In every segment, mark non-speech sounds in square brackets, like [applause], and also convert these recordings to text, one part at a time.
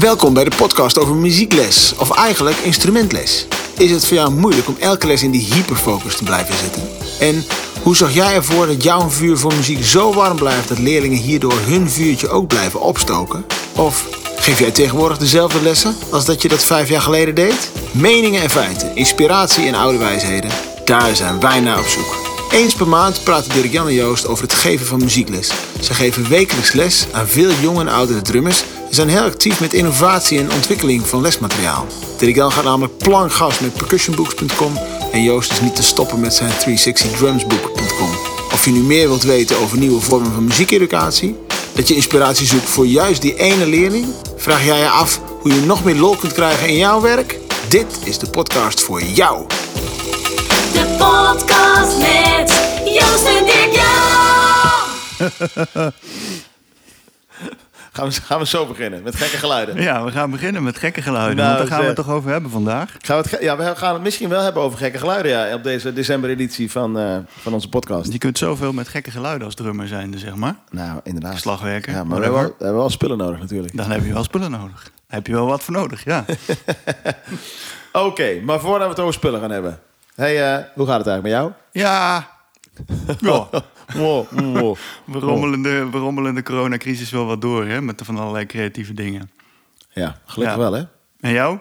Welkom bij de podcast over muziekles, of eigenlijk instrumentles. Is het voor jou moeilijk om elke les in die hyperfocus te blijven zitten? En hoe zorg jij ervoor dat jouw vuur voor muziek zo warm blijft dat leerlingen hierdoor hun vuurtje ook blijven opstoken? Of geef jij tegenwoordig dezelfde lessen als dat je dat vijf jaar geleden deed? Meningen en feiten, inspiratie en oude wijsheden, daar zijn wij naar op zoek. Eens per maand praten Dirk Jan en Joost over het geven van muziekles. Ze geven wekelijks les aan veel jonge en oudere drummers zijn heel actief met innovatie en ontwikkeling van lesmateriaal. Dirk Jan gaat namelijk plankgas met percussionbooks.com en Joost is niet te stoppen met zijn 360drumsbook.com. Of je nu meer wilt weten over nieuwe vormen van muziekeducatie, dat je inspiratie zoekt voor juist die ene leerling, vraag jij je af hoe je nog meer lol kunt krijgen in jouw werk? Dit is de podcast voor jou. De podcast met Joost en Dirk Jan. [laughs] Gaan we, gaan we zo beginnen met gekke geluiden? Ja, we gaan beginnen met gekke geluiden. Nou, want daar gaan we het toch over hebben vandaag. Gaan we, het, ja, we gaan het misschien wel hebben over gekke geluiden ja, op deze decembereditie van, eh, van onze podcast. Je kunt zoveel met gekke geluiden als drummer zijn, zeg maar. Nou, inderdaad. Slagwerker, Ja, maar we hebben, we hebben wel spullen nodig natuurlijk. Dan heb je wel spullen nodig. Daar heb je wel wat voor nodig, ja. [laughs] Oké, maar voordat we het over spullen gaan hebben. Hey, eh, hoe gaat het eigenlijk met jou? Ja, [laughs] ja. Wow, wow. We, rommelen de, we rommelen de coronacrisis wel wat door, hè. Met van allerlei creatieve dingen. Ja, gelukkig Ja. wel hè. En jou?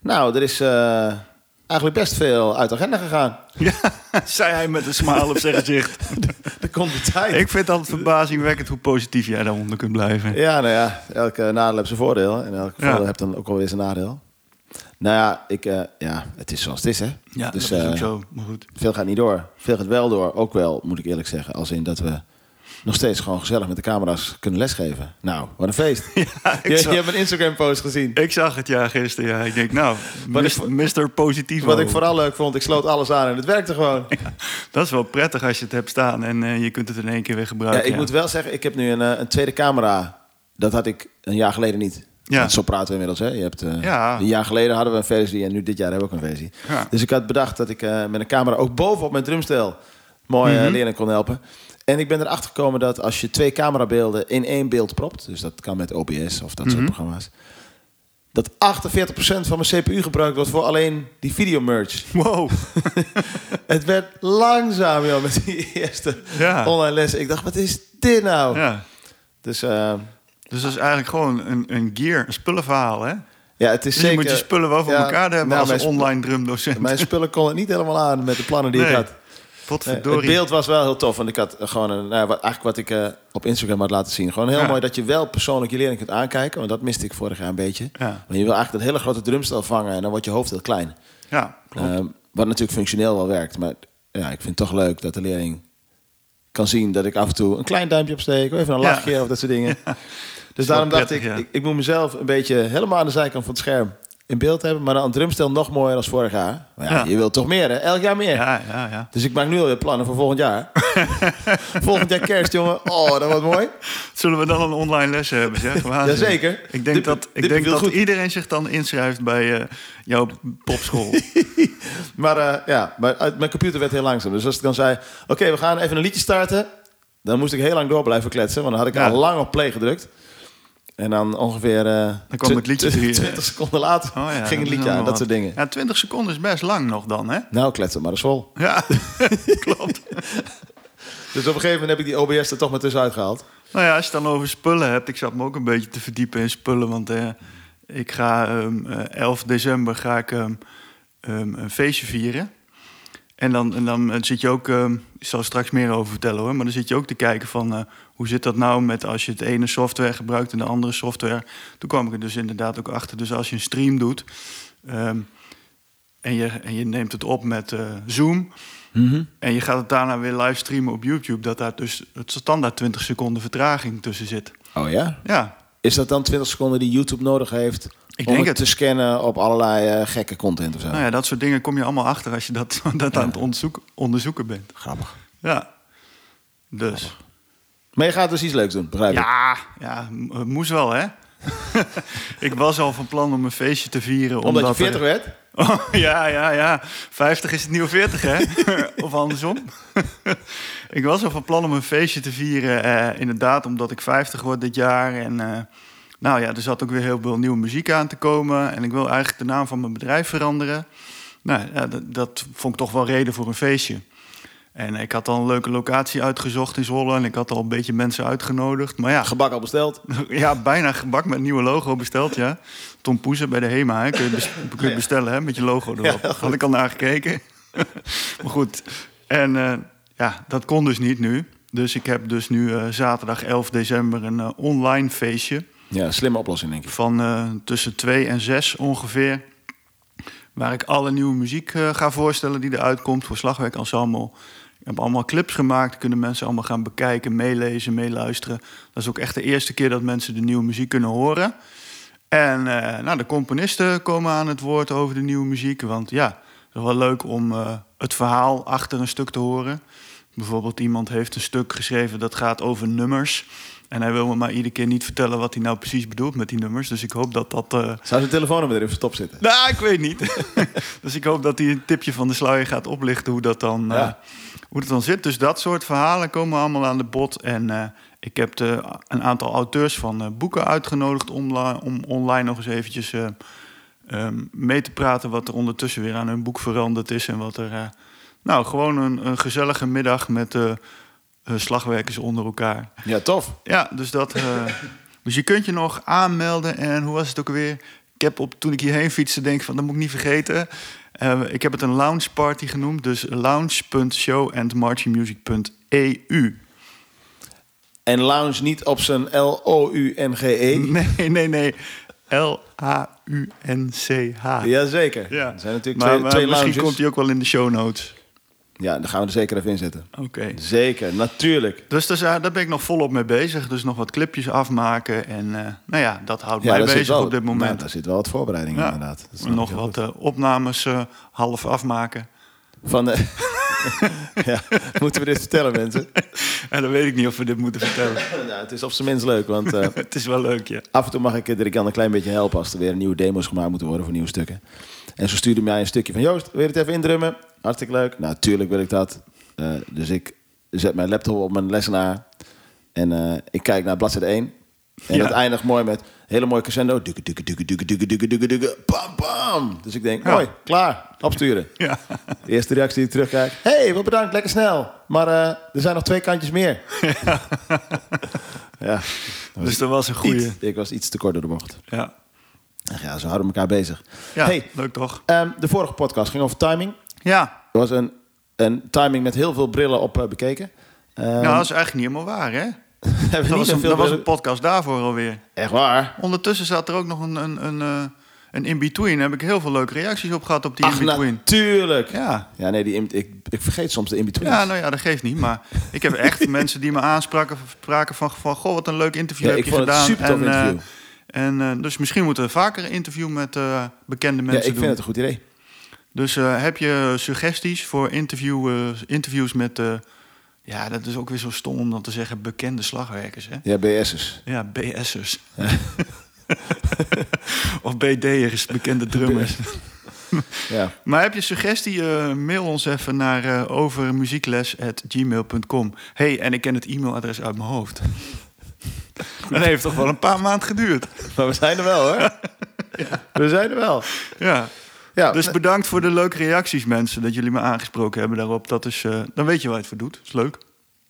Nou, er is eh, eigenlijk best veel uit de agenda gegaan. [laughs] Ja, zei hij met een smile op zijn gezicht. Er [laughs] komt de tijd. Ik vind het altijd verbazingwekkend hoe positief jij daaronder kunt blijven. Ja, nou ja, elke nadeel heeft zijn voordeel. En elke Ja. voordeel heeft dan ook wel weer zijn nadeel. Nou ja, ik, eh, ja, het is zoals het is hè. Ja, dus, dat is ook eh, zo. Maar goed. Veel gaat niet door. Veel gaat wel door. Ook wel, moet ik eerlijk zeggen. Als in dat we nog steeds gewoon gezellig met de camera's kunnen lesgeven. Nou, wat een feest. [laughs] Ja, je, je hebt mijn Instagram-post gezien. ik zag het ja gisteren. Ja. Ik denk, nou, Mr. Positivo. Wat ik vooral leuk vond, ik sloot alles aan en het werkte gewoon. [laughs] Dat is wel prettig als je het hebt staan en eh, je kunt het in één keer weer Ja, gebruiken. ik moet wel zeggen, ik heb nu een, een tweede camera. Dat had ik een jaar geleden niet. Ja. Want zo praten we inmiddels. Hè? Je hebt, eh, Ja. Een jaar geleden hadden we een versie en nu dit jaar hebben we ook een versie. Ja. Dus ik had bedacht dat ik eh, met een camera ook bovenop mijn drumstel mooi eh, Mhm. leerling kon helpen. En ik ben erachter gekomen dat als je twee camerabeelden in één beeld propt, dus dat kan met OBS of dat soort Mhm. programma's, dat 48% van mijn CPU gebruikt wordt voor alleen die video merge. Wow. [laughs] Het werd langzaam joh, met die eerste Ja. online lessen. Ik dacht, wat is dit nou? ja. Dus Dus dat is eigenlijk gewoon een, een gear, een spullenverhaal, hè? ja, het is Dus zeker... je moet je spullen wel voor ja, elkaar hebben nou, als sp- online drumdocent. Mijn spullen kon het niet helemaal aan met de plannen die ik had. Potverdorie. het beeld was wel heel tof. Want ik had gewoon een, nou, wat, eigenlijk wat ik eh, op Instagram had laten zien. Gewoon heel Ja. mooi dat je wel persoonlijk je leerling kunt aankijken. Want dat miste ik vorig jaar een beetje. Ja, Maar je wil eigenlijk dat hele grote drumstel vangen en dan wordt je hoofd heel klein. ja klopt. Ehm, wat natuurlijk functioneel wel werkt. Maar ja, ik vind het toch leuk dat de leerling kan zien dat ik af en toe een klein duimpje opsteek. Of even een Ja. lachje of dat soort dingen. [laughs] Dus daarom dacht prettig, ik, ja. ik, ik moet mezelf een beetje helemaal aan de zijkant van het scherm in beeld hebben. Maar dan een drumstel nog mooier dan vorig jaar. Maar ja, Ja. je wilt toch meer hè? Elk jaar meer. ja, ja, ja. Dus ik maak nu alweer plannen voor volgend jaar. [laughs] volgend jaar kerst, jongen. Oh, dat wordt mooi. Zullen we dan een online les hebben, zeg? [laughs] Jazeker. Ik denk dat, ik denk dat goed. iedereen zich dan inschrijft bij eh, jouw popschool. [laughs] Maar eh, ja, maar uit- mijn computer werd heel langzaam. Dus als ik dan zei, oké, we gaan even een liedje starten. Dan moest ik heel lang door blijven kletsen. Want dan had ik Ja. al lang op play gedrukt. En dan ongeveer eh, Dan kwam het liedje tw- erin. 20 seconden later Oh, ja, ging het liedje aan. Dat soort dingen. Ja, 20 seconden is best lang nog dan, hè? Nou, kletsen, maar is vol. Ja, [laughs] klopt. Dus op een gegeven moment heb ik die OBS er toch maar tussenuit gehaald. Nou ja, als je het dan over spullen hebt, ik zat me ook een beetje te verdiepen in spullen, want eh, ik ga ehm, eh, 11 december ga ik ehm, ehm, een feestje vieren. En dan, en dan eh, zit je ook, ehm, zal er straks meer over vertellen hoor, maar dan zit je ook te kijken van eh, hoe zit dat nou met als je het ene software gebruikt en de andere software. Toen kwam ik er dus inderdaad ook achter. Dus als je een stream doet ehm, en, je, en je neemt het op met eh, Zoom, en je gaat het daarna weer livestreamen op YouTube, dat daar dus het standaard 20 seconden vertraging tussen zit. Oh ja? Ja, Is dat dan 20 seconden die YouTube nodig heeft... Ik om denk het te scannen op allerlei eh, gekke content of zo? nou ja, dat soort dingen kom je allemaal achter als je dat, [laughs] dat aan het onderzoeken, onderzoeken bent. Grappig. Ja, dus. Maar je gaat dus iets leuks doen, begrijp ik? Ja, ja, moest wel, hè? [laughs] ik was al van plan om een feestje te vieren. Omdat je er- 40 werd? Oh, ja, ja, ja. 50 is het nieuwe 40, hè? [laughs] of andersom. ik was al van plan om een feestje te vieren. eh, inderdaad, omdat ik 50 word dit jaar. En eh, nou ja, er zat ook weer heel veel nieuwe muziek aan te komen. En ik wil eigenlijk de naam van mijn bedrijf veranderen. Nou, ja, dat, dat vond ik toch wel reden voor een feestje. En ik had al een leuke locatie uitgezocht in Zwolle. En ik had al een beetje mensen uitgenodigd. Maar ja, Gebak al besteld. [laughs] ja bijna gebak met nieuwe logo besteld, ja. Tom Poezen bij de HEMA, hè. kun je, bes- [laughs] kun je bestellen hè, met je logo erop. Had ik al naar gekeken. [laughs] maar goed, en eh, ja, dat kon dus niet nu. Dus ik heb dus nu eh, zaterdag 11 december een eh, online feestje Ja, slimme oplossing, denk ik. van tussen 2 en 6 ongeveer. Waar ik alle nieuwe muziek ga voorstellen die eruit komt voor Slagwerk Ensemble. Ik heb allemaal clips gemaakt, kunnen mensen allemaal gaan bekijken, meelezen, meeluisteren. Dat is ook echt de eerste keer dat mensen de nieuwe muziek kunnen horen. En eh, nou, de componisten komen aan het woord over de nieuwe muziek. Want ja, het is wel leuk om eh, het verhaal achter een stuk te horen. Bijvoorbeeld iemand heeft een stuk geschreven dat gaat over nummers. En hij wil me maar iedere keer niet vertellen wat hij nou precies bedoelt met die nummers. Dus ik hoop dat dat... eh, Zou zijn telefoonnummer er even stop zitten? nou, ik weet niet. [laughs] dus ik hoop dat hij een tipje van de sluier gaat oplichten hoe dat dan, eh, hoe dat dan zit. Dus dat soort verhalen komen allemaal aan de bod. En eh, ik heb de, een aantal auteurs van boeken uitgenodigd om, om online nog eens eventjes eh, ehm, mee te praten wat er ondertussen weer aan hun boek veranderd is. En wat er. Nou, gewoon een, een gezellige middag met eh, slagwerkers onder elkaar. Ja, tof. Ja, dus dat. eh, [laughs] dus je kunt je nog aanmelden. En hoe was het ook weer? Ik heb op, toen ik hierheen fietste, denk ik van dat moet ik niet vergeten. Ik heb het een lounge party genoemd. Dus lounge.showandmarchingmusic.eu. En lounge niet op zijn L-O-U-N-G-E. [laughs] Nee, nee, nee. L-A-U-N-C-H. Jazeker. Ja. Er zijn natuurlijk Maar, twee, maar twee misschien lounges. komt hij ook wel in de show notes. Ja, daar gaan we er zeker even in zetten. Oké. Zeker, natuurlijk. Dus daar, zijn- daar ben ik nog volop mee bezig. Dus nog wat clipjes afmaken. En eh, nou ja, dat houdt Ja, mij bezig wel, op dit moment. nou, daar zit wel wat voorbereiding in, Ja. inderdaad. Dat nog wat eh, opnames eh, half afmaken. Van de... [laughs] ja, moeten we dit vertellen, mensen? [laughs] En dan weet ik niet of we dit moeten vertellen. [laughs] nou, het is op zijn minst leuk, want eh, het is wel leuk, ja. af en toe mag ik Dirk Jan een klein beetje helpen als er weer nieuwe demo's gemaakt moeten worden voor nieuwe stukken. En zo stuurde mij een stukje van Joost, wil je het even indrummen? Hartstikke leuk. Nou, tuurlijk wil ik dat. Eh, dus ik zet mijn laptop op mijn lessenaar en eh, ik kijk naar bladzijde 1. En Ja. dat eindigt mooi met hele mooie crescendo. Dukke, dukke, dukke, dukke, dukke, dukke, dukke, dukke. Bam, bam. Dus ik denk, Ja. mooi, klaar, opsturen. [laughs] Ja, De eerste reactie die ik terugkijk. hey, wat bedankt, lekker snel. Maar eh, er zijn nog twee kantjes meer. [laughs] ja. dus dat was een goede. Ik was iets te kort door de bocht. Ja, ja, zo houden elkaar bezig. ja Hey, leuk toch? ehm, de vorige podcast ging over timing. Ja, Er was een, een timing met heel veel brillen op eh, bekeken. Ehm, nou, dat is eigenlijk niet helemaal waar, hè? [laughs] Dat niet was, een, zoveel dat was een podcast daarvoor alweer. Echt waar? Ondertussen zat er ook nog een, een, een, eh, een in-between. Daar heb ik heel veel leuke reacties op gehad op die in-between. natuurlijk. Ja. Ja, nee, die, in- ik, ik vergeet soms de in-between. Ja, nou ja, dat geeft niet. Maar ik heb echt [laughs] mensen die me aanspraken spraken van, van... Goh, wat een leuk interview Ja, heb ik je vond het gedaan. super tof en, eh, interview. En, eh, dus misschien moeten we vaker een interview met eh, bekende Ja, mensen ik doen. vind het een goed idee. Dus eh, heb je suggesties voor interview, interviews met... ja, dat is ook weer zo stom om dan te zeggen bekende slagwerkers, hè? Ja, BS'ers. Ja, BS'ers. [laughs] of BD'ers, bekende [laughs] drummers. [laughs] Ja. Maar heb je suggestie, mail ons even naar overmuziekles.gmail.com. hey, en ik ken het e-mailadres uit mijn hoofd. [laughs] Dat heeft toch wel een paar maanden geduurd. Maar we zijn er wel, hoor. [laughs] We zijn er wel. Ja. Ja, Dus bedankt voor de leuke reacties, mensen. Dat jullie me aangesproken hebben daarop. Dat is, eh, dan weet je waar je het voor doet. Dat is leuk.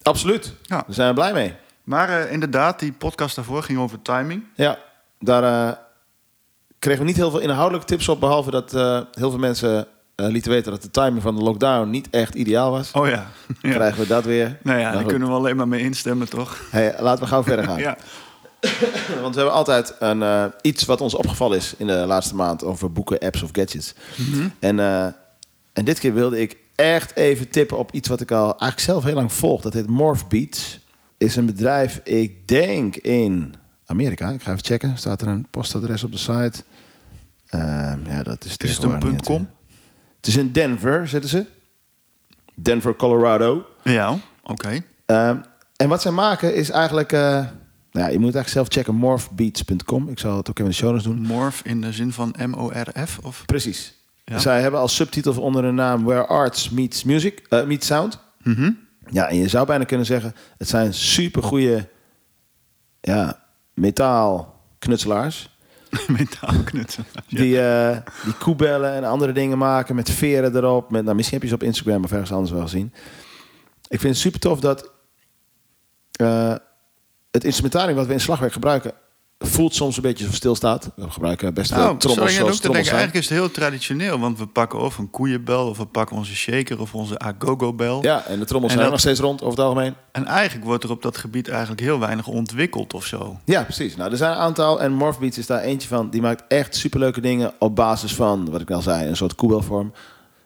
absoluut. Ja. Daar zijn we blij mee. Maar eh, inderdaad, die podcast daarvoor ging over timing. Ja, daar eh, kregen we niet heel veel inhoudelijke tips op. Behalve dat heel veel mensen eh, lieten weten dat de timing van de lockdown niet echt ideaal was. Oh ja. ja. [laughs] Krijgen we dat weer. [laughs] Nou ja, Nou daar kunnen we alleen maar mee instemmen, toch? Hey, laten we gauw verder gaan. [laughs] Ja. [coughs] Want we hebben altijd een, eh, iets wat ons opgevallen is in de laatste maand over boeken, apps of gadgets. Mhm. en, eh, en dit keer wilde ik echt even tippen op iets wat ik al eigenlijk zelf heel lang volg. Dat heet Morphbeats. Is een bedrijf, ik denk in Amerika. Ik ga even checken. Staat er een postadres op de site? Ehm, ja, dat is Is het een .com? Het is in Denver, zitten ze. Denver, Colorado. Ja, oké. Ehm, en wat zij maken is eigenlijk... eh, nou ja, je moet eigenlijk zelf checken, morphbeats.com. Ik zal het ook even in de show notes doen. Morph in de zin van M-O-R-F? Of? Precies. Ja. Zij hebben als subtitel onder de naam Where Arts Meets Music, eh, Meets Sound. Mhm. Ja, en je zou bijna kunnen zeggen, het zijn super goede ja, metaal [laughs] Metaalknutsel. Die, eh, die koebellen en andere dingen maken met veren erop. Met, nou, misschien heb je ze op Instagram of ergens anders wel gezien. Ik vind het super tof dat eh, het instrumentarium wat we in slagwerk gebruiken... voelt soms een beetje alsof stilstaat. We gebruiken best wel Nou, trommels zoals ook te denken, trommels eigenlijk is het heel traditioneel, want we pakken of een koeienbel, of we pakken onze shaker of onze agogo-bel. Ja, en de trommels En zijn nog steeds rond over het algemeen. En eigenlijk wordt er op dat gebied eigenlijk heel weinig ontwikkeld of zo. Ja, precies. Nou, er zijn een aantal en Morphbeats is daar eentje van. Die maakt echt superleuke dingen op basis van, wat ik al zei, een soort koebelvorm.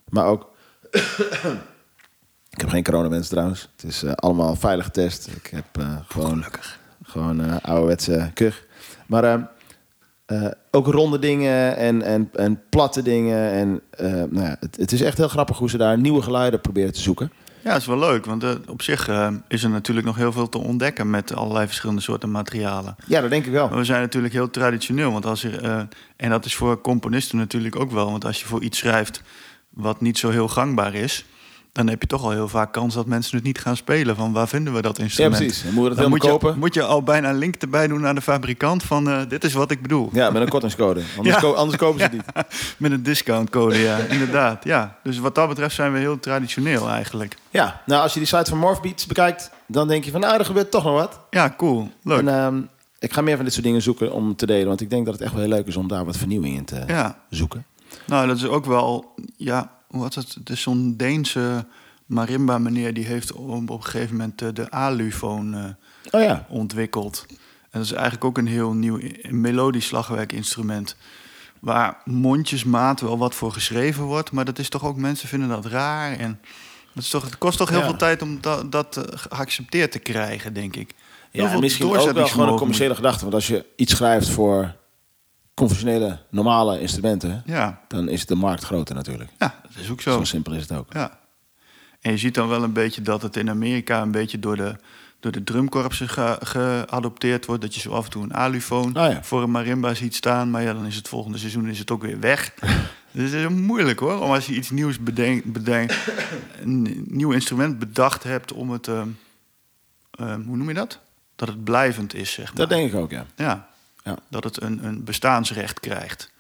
Maar ook... [coughs] ik heb geen coronamens trouwens. Het is eh, allemaal veilig getest. Ik heb eh, gewoon, Gelukkig. gewoon eh ouderwetse kuch. Maar ehm, eh, ook ronde dingen en, en, en platte dingen. En, eh, nou ja, het, het is echt heel grappig hoe ze daar nieuwe geluiden proberen te zoeken. Ja, dat is wel leuk, want eh, op zich is er natuurlijk nog heel veel te ontdekken met allerlei verschillende soorten materialen. Ja, dat denk ik wel. Maar we zijn natuurlijk heel traditioneel, want als eh, en dat is voor componisten natuurlijk ook wel, want als je voor iets schrijft wat niet zo heel gangbaar is, dan heb je toch al heel vaak kans dat mensen het niet gaan spelen. Van waar vinden we dat Ja, instrument? precies. Dan moet je dat Dan je, kopen. moet je al bijna een link erbij doen naar de fabrikant van eh, dit is wat ik bedoel. Ja, met een kortingscode. [laughs] Anders, Ja. ko- anders kopen ze het niet. [laughs] Met een discountcode, ja, [laughs] inderdaad. Ja. Dus wat dat betreft zijn we heel traditioneel eigenlijk. Ja, nou als je die site van Morphbeats bekijkt, dan denk je van nou, er gebeurt toch nog wat. Ja, cool. Leuk. En ehm, ik ga meer van dit soort dingen zoeken om te delen, want ik denk dat het echt wel heel leuk is om daar wat vernieuwing in te ja. zoeken. Nou, dat is ook wel, ja, hoe was het? Is zo'n Deense marimba meneer die heeft op, op een gegeven moment eh, de alufoon eh, Oh ja, ontwikkeld. En dat is eigenlijk ook een heel nieuw melodisch slagwerkinstrument. Waar mondjesmaat wel wat voor geschreven wordt, maar dat is toch ook, mensen vinden dat raar. En dat is toch, het kost toch heel Ja. veel tijd om dat, dat eh, geaccepteerd te krijgen, denk ik. Heel ja en veel misschien ook wel gewoon een commerciële gedachte. Want als je iets schrijft voor conventionele, normale instrumenten, Ja, dan is de markt groter natuurlijk. ja, dat is ook Zo zo. simpel is het ook. Ja. En je ziet dan wel een beetje dat het in Amerika een beetje door de, door de drumkorpsen ge- geadopteerd wordt. Dat je zo af en toe een alufoon Ah, ja. voor een marimba ziet staan. Maar ja, dan is het volgende seizoen is het ook weer weg. [laughs] dus het is moeilijk hoor. Om als je iets nieuws bedenkt, bedenkt een nieuw instrument bedacht hebt om het... ehm, ehm, hoe noem je dat? Dat het blijvend is, zeg maar. Dat denk ik ook, ja. Ja. Ja. Dat het een, een bestaansrecht krijgt.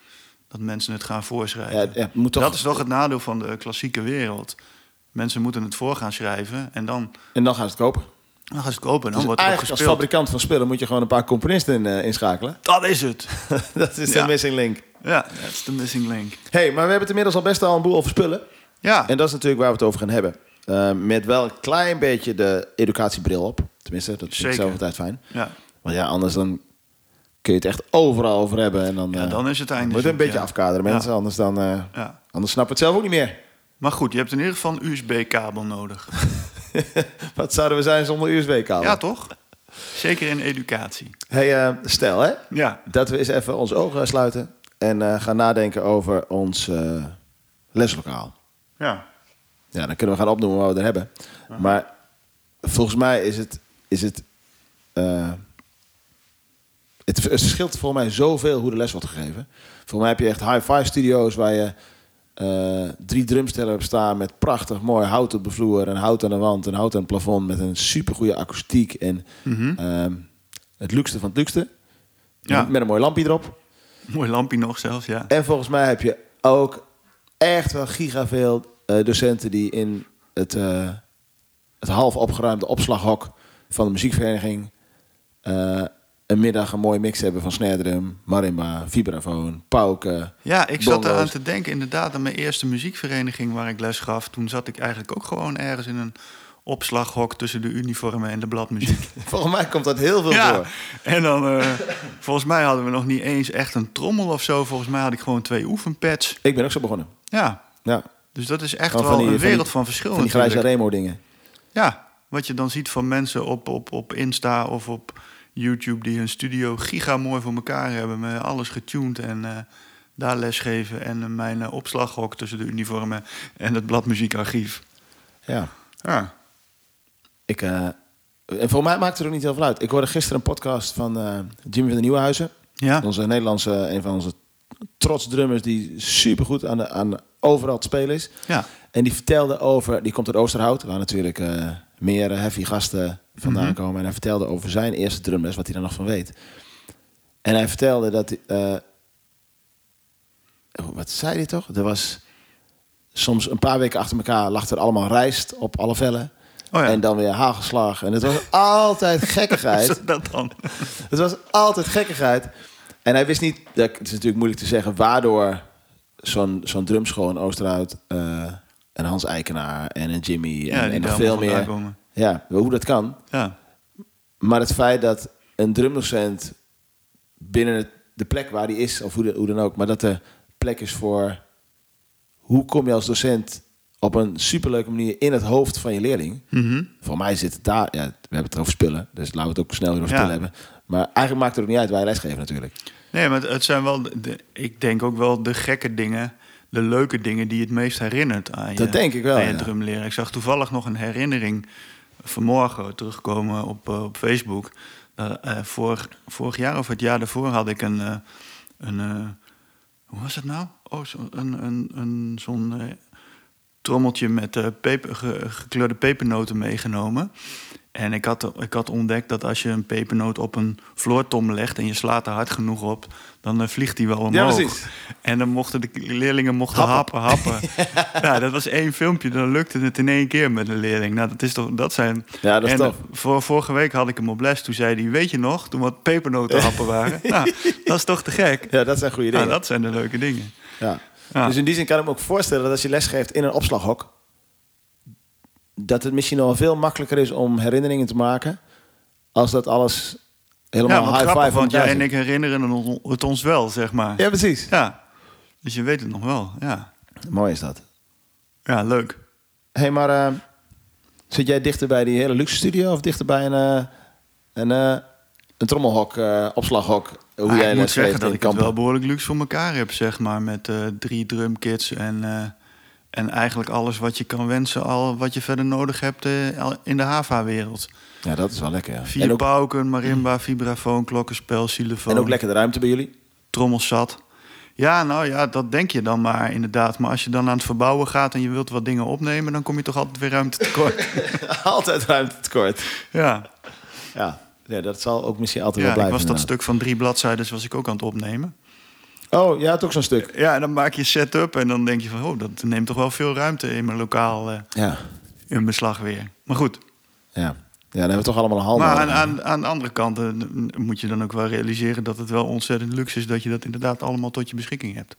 Dat mensen het gaan voorschrijven. Ja, het- het moet toch- Dat is toch het nadeel van de klassieke wereld. Mensen moeten het voor gaan schrijven en dan, En dan gaan ze het kopen. dan gaan ze het kopen en dan Dus wordt eigenlijk als fabrikant van spullen moet je gewoon een paar componisten eh, inschakelen. Dat is het. [laughs] dat is Ja. de missing link. Ja, dat is de missing link. hey, maar we hebben het inmiddels al best al een boel over spullen. Ja, En dat is natuurlijk waar we het over gaan hebben. Eh, met wel een klein beetje de educatiebril op. Tenminste, dat vind ik zelf altijd fijn. ja. Want ja, anders dan kun je het echt overal over hebben. En dan, Ja, eh, dan is het einde Moet een beetje ja. afkaderen, mensen. Ja. Anders, dan, eh, ja. anders snappen het zelf ook niet meer. Maar goed, je hebt in ieder geval een USB-kabel nodig. [laughs] Wat zouden we zijn zonder USB-kabel? Ja, toch? Zeker in educatie. Hey, eh, stel hè, Ja, dat we eens even onze ogen sluiten. En gaan nadenken over ons leslokaal. ja. Ja, dan kunnen we gaan opnoemen wat we er hebben. Maar volgens mij is het... Is het, het, verschilt volgens mij zoveel hoe de les wordt gegeven. Volgens mij heb je echt high-five studio's waar je eh, drie drumstellen hebt staan met prachtig mooi hout op de vloer en hout aan de wand en hout aan het plafond met een supergoeie akoestiek en Mhm. ehm, het luukste van het luukste. Ja. Met een mooi lampje erop. [laughs] Mooi lampje nog zelfs, ja. En volgens mij heb je ook echt wel gigaveel eh docenten die in het, eh, het half opgeruimde opslaghok van de muziekvereniging een middag een mooie mix hebben van snare drum, marimba, vibrafoon, pauken. Ja, ik zat eraan te denken, inderdaad, aan mijn eerste muziekvereniging waar ik les gaf. Toen zat ik eigenlijk ook gewoon ergens in een opslaghok tussen de uniformen en de bladmuziek. [laughs] Volgens mij komt dat heel veel ja, voor. en dan, eh, volgens mij hadden we nog niet eens echt een trommel of zo. Volgens mij had ik gewoon twee oefenpads. Ik ben ook zo begonnen. Ja, Ja, dus dat is echt wel die- een van wereld die- van verschil van die grijze. Remo dingen. Ja, wat je dan ziet van mensen op, op, op Insta of op YouTube... die hun studio giga mooi voor elkaar hebben... met alles getuned en eh, daar lesgeven... en mijn eh, opslaghok tussen de uniformen en het bladmuziekarchief. Ja. Ja, Ik, eh, en voor mij maakt het er ook niet heel veel uit. Ik hoorde gisteren een podcast van Jimmy van de Nieuwenhuizen. ja. Onze Nederlandse, een van onze trots drummers die supergoed aan, de, aan overal te spelen is. ja. En die vertelde over, die komt uit Oosterhout, waar natuurlijk meer heavy gasten vandaan Mhm. komen. En hij vertelde over zijn eerste drumles, wat hij er nog van weet. En hij vertelde dat... eh, oh, wat zei hij toch? Er was soms een paar weken achter elkaar lag er allemaal rijst op alle vellen. Oh ja. En dan weer hagelslag. En het was altijd [laughs] gekkigheid. Dat dan? Het was altijd gekkigheid. En hij wist niet, het is natuurlijk moeilijk te zeggen, waardoor zo'n zo'n drumschool in Oosterhout eh, en Hans Eikenaar en een Jimmy Ja, en, en nog veel meer. komen. Ja, hoe dat kan. Ja. Maar het feit dat een drumdocent binnen het- de plek waar die is, of hoe, de- hoe dan ook, maar dat er plek is voor hoe kom je als docent op een superleuke manier in het hoofd van je leerling. Mhm. Voor mij zit het daar, ja, we hebben het over spullen, dus laten we het ook snel weer over Ja. spullen hebben. Maar eigenlijk maakt het ook niet uit waar je lesgeeft natuurlijk. Nee, maar het- zijn wel, de, de- ik denk ook wel de gekke dingen, de leuke dingen die het meest herinnert aan je, Dat denk ik wel, aan je ja. drumleren. Ik zag toevallig nog een herinnering vanmorgen terugkomen op, eh, op Facebook. Dat, eh, vorig, vorig jaar of het jaar daarvoor had ik een, eh, een eh, hoe was het nou? Oh, zo, een, een, een, zo'n eh, trommeltje met eh, peper, ge- gekleurde pepernoten meegenomen. En ik had, ik had ontdekt dat als je een pepernoot op een floortom legt en je slaat er hard genoeg op, dan eh, vliegt die wel omhoog. en dan mochten de leerlingen mochten happen, Happen. happen. [laughs] ja, dat was één filmpje, dan lukte het in één keer met een leerling. Nou, dat is toch, dat zijn. Ja, dat is en tof. Voor, vorige week had ik hem op les. Toen zei hij: Weet je nog, toen wat pepernoten happen [laughs] waren? nou, dat is toch te gek? Ja, dat zijn goede dingen. Nou, dat zijn de leuke dingen. Ja. Ja. Dus in die zin kan ik me ook voorstellen dat als je lesgeeft in een opslaghok, dat het misschien al veel makkelijker is om herinneringen te maken, als dat alles helemaal ja, high grappig, five want jij en ik herinneren het ons wel, zeg maar. Ja, precies. Ja. Dus je weet het nog wel, ja. Mooi is dat. Ja, leuk. Hé, hey, maar eh, zit jij dichter bij die hele luxe studio of dichter bij een, eh, een, eh, een trommelhok, opslaghok? Hoe Maar jij ik moet zeggen dat ik het wel behoorlijk luxe voor elkaar heb, zeg maar. Met drie drumkits en, en eigenlijk alles wat je kan wensen... Al, wat je verder nodig hebt in de HAVA-wereld. Ja, dat is wel lekker. Ja. Vier En, ook, pauken, marimba, vibrafoon, klokkenspel, xylofoon, en ook lekker de ruimte bij jullie? trommelsat. Ja, nou ja, dat denk je dan maar inderdaad. Maar als je dan aan het verbouwen gaat en je wilt wat dingen opnemen... dan kom je toch altijd weer ruimte tekort. [laughs] altijd ruimte tekort. ja, Ja. ja, dat zal ook misschien altijd ja wel ik blijven. was dat stuk van drie bladzijden was ik ook aan het opnemen. Oh, ja, toch zo'n stuk. Ja, en dan maak je setup en dan denk je van... oh, dat neemt toch wel veel ruimte in mijn lokaal eh, Ja, in beslag weer. Maar goed, ja. Ja, dan hebben we toch allemaal een handen. maar aan, aan, aan de andere kant eh, moet je dan ook wel realiseren... dat het wel ontzettend luxe is dat je dat inderdaad allemaal tot je beschikking hebt.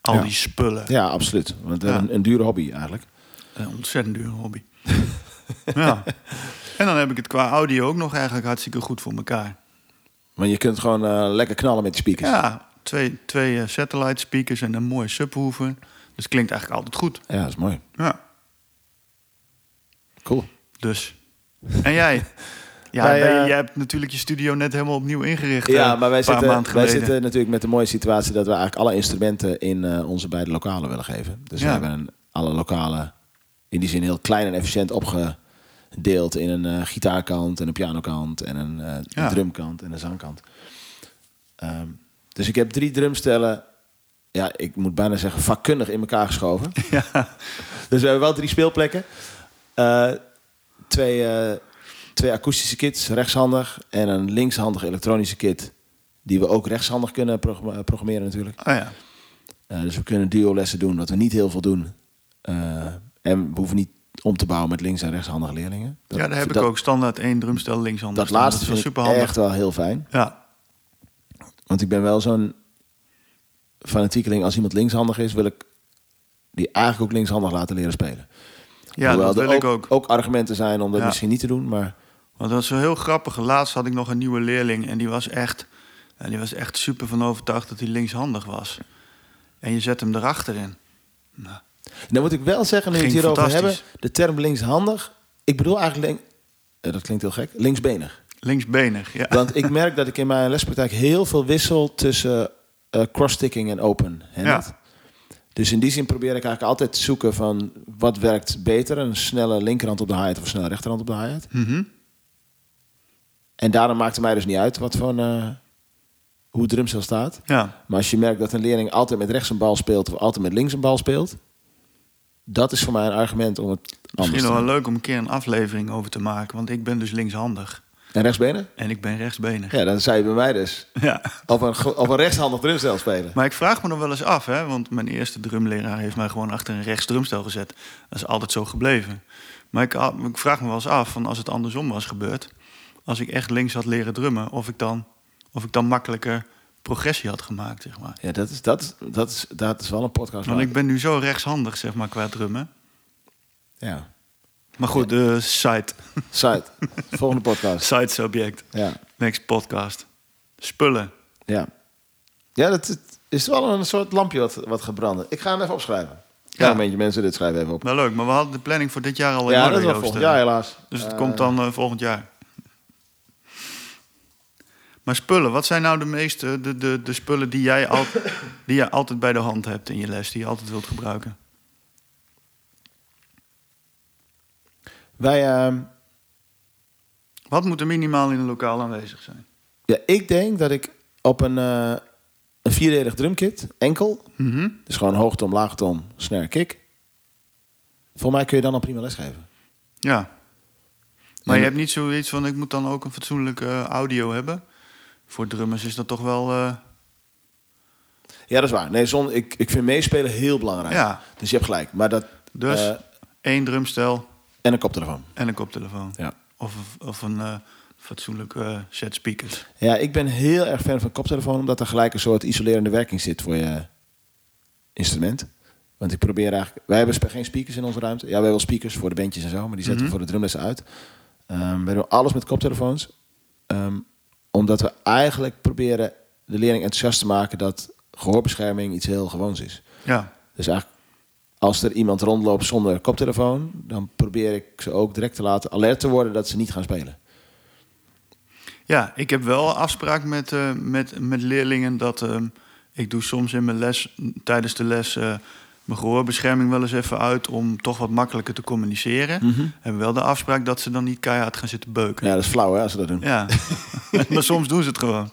Al Ja. die spullen. Ja, absoluut. Want Ja. Een, een dure hobby eigenlijk. Een ontzettend dure hobby. [laughs] ja. En dan heb ik het qua audio ook nog eigenlijk hartstikke goed voor elkaar. Maar je kunt gewoon eh, lekker knallen met je speakers. Ja, twee, twee eh, satellite speakers en een mooie subwoofer. Dus het klinkt eigenlijk altijd goed. Ja, dat is mooi. Ja, Cool. dus. En jij? Ja, Wij, ben je- eh, jij hebt natuurlijk je studio net helemaal opnieuw ingericht. Ja, eh, maar wij zitten, wij zitten natuurlijk met de mooie situatie dat we eigenlijk alle instrumenten in eh, onze beide lokalen willen geven. Dus we hebben een, alle lokalen in die zin heel klein en efficiënt opgedeeld in een gitaarkant en een pianokant en een, Ja. drumkant en een zangkant. Ehm, dus ik heb drie drumstellen, ja, ik moet bijna zeggen vakkundig in elkaar geschoven. [laughs] Ja, Dus we hebben wel drie speelplekken. Twee, eh, twee akoestische kits, rechtshandig. En een linkshandig elektronische kit. Die we ook rechtshandig kunnen programmeren natuurlijk. oh ja. Eh, dus we kunnen duo-lessen doen, wat we niet heel veel doen. Eh, en we hoeven niet om te bouwen met links- en rechtshandige leerlingen. Dat- ja, daar heb dat, ik ook standaard één drumstel linkshand. Dat laatste is wel vind ik superhandig. echt wel heel fijn. Ja, Want ik ben wel zo'n fanatiekeling. Als iemand linkshandig is, wil ik die eigenlijk ook linkshandig laten leren spelen. Ja Hoewel dat wil ook, ik ook. ook argumenten zijn om dat Ja. misschien niet te doen. Maar Want dat is wel heel grappig. Laatst had ik nog een nieuwe leerling en die was echt, die was echt super van overtuigd dat hij linkshandig was. En je zet hem erachterin. Nou, Dan moet ik wel zeggen, nu we het hierover hebben, de term linkshandig. Ik bedoel eigenlijk, eh, dat klinkt heel gek, linksbenig. linksbenig, ja. Want ik merk dat ik in mijn lespraktijk heel veel wissel tussen eh cross-sticking en open-handed. Ja. Dus in die zin probeer ik eigenlijk altijd te zoeken van wat werkt beter. Een snelle linkerhand op de hi-hat of een snelle rechterhand op de hi-hat. Mhm. En daarom maakt het mij dus niet uit wat voor een, eh, hoe drumstel staat. ja. Maar als je merkt dat een leerling altijd met rechts een bal speelt of altijd met links een bal speelt, dat is voor mij een argument om het anders Misschien wel leuk om een keer een aflevering over te maken. Want ik ben dus linkshandig. En rechtsbenen? En ik ben rechtsbenig. Ja, dan zou je bij mij dus [laughs] Ja. op een, op een rechtshandig drumstel spelen. Maar ik vraag me nog wel eens af, hè, want mijn eerste drumleraar heeft mij gewoon achter een rechts drumstel gezet. Dat is altijd zo gebleven. Maar ik, ik vraag me wel eens af, van als het andersom was gebeurd, als ik echt links had leren drummen, of ik dan, of ik dan makkelijker progressie had gemaakt, zeg maar. Ja, dat is, dat is, dat is, dat is wel een podcast. Want ik ben nu zo rechtshandig, zeg maar, qua drummen. Ja. Maar goed, de site. Site. Volgende podcast. Site subject. Ja. Next podcast. Spullen. Ja. Ja, dat is wel een soort lampje wat, wat gebrand. Ik ga hem even opschrijven. Ja, een beetje mensen, dit schrijven even op. Nou leuk, maar we hadden de planning voor dit jaar al in Ja, dat Joost, volgend eh. jaar helaas. Dus het Eh, komt dan eh, volgend jaar. Maar spullen, wat zijn nou de meeste de, de, de spullen die jij, al, die jij altijd bij de hand hebt in je les, die je altijd wilt gebruiken? Wij, ehm, Wat moet er minimaal in een lokaal aanwezig zijn? ja, ik denk dat ik op een, eh een vierdelig drumkit, enkel, Mhm. dus gewoon hoogtom, laagtom, snare, kick. Voor mij kun je dan al prima lesgeven. Ja. Maar je hebt niet zoiets van, ik moet dan ook een fatsoenlijke eh, audio hebben. Voor drummers is dat toch wel... eh, Ja, dat is waar. Nee, zon, ik, ik vind meespelen heel belangrijk. Ja. Dus je hebt gelijk. Maar dat, dus eh, één drumstel en een koptelefoon. en een koptelefoon. Ja. Of, of een eh, fatsoenlijke eh, set speakers. Ja, ik ben heel erg fan van koptelefoon, omdat er gelijk een soort isolerende werking zit voor je instrument. Want ik probeer eigenlijk. Wij hebben geen speakers in onze ruimte. Ja, we hebben wel speakers voor de bandjes en zo, maar die zetten we voor de drumlessen uit. Ehm we doen alles met koptelefoons. Ehm, omdat we eigenlijk proberen de leerling enthousiast te maken dat gehoorbescherming iets heel gewoons is. Ja. Dus eigenlijk, als er iemand rondloopt zonder koptelefoon, dan probeer ik ze ook direct te laten alert te worden dat ze niet gaan spelen. Ja, ik heb wel afspraak met, eh, met, met leerlingen dat ehm, ik doe soms in mijn les, tijdens de les, eh, mijn gehoorbescherming wel eens even uit om toch wat makkelijker te communiceren. Hebben wel de afspraak dat ze dan niet keihard gaan zitten beuken. Ja, dat is flauw hè, als ze dat doen. Ja, [laughs] maar soms doen ze het gewoon.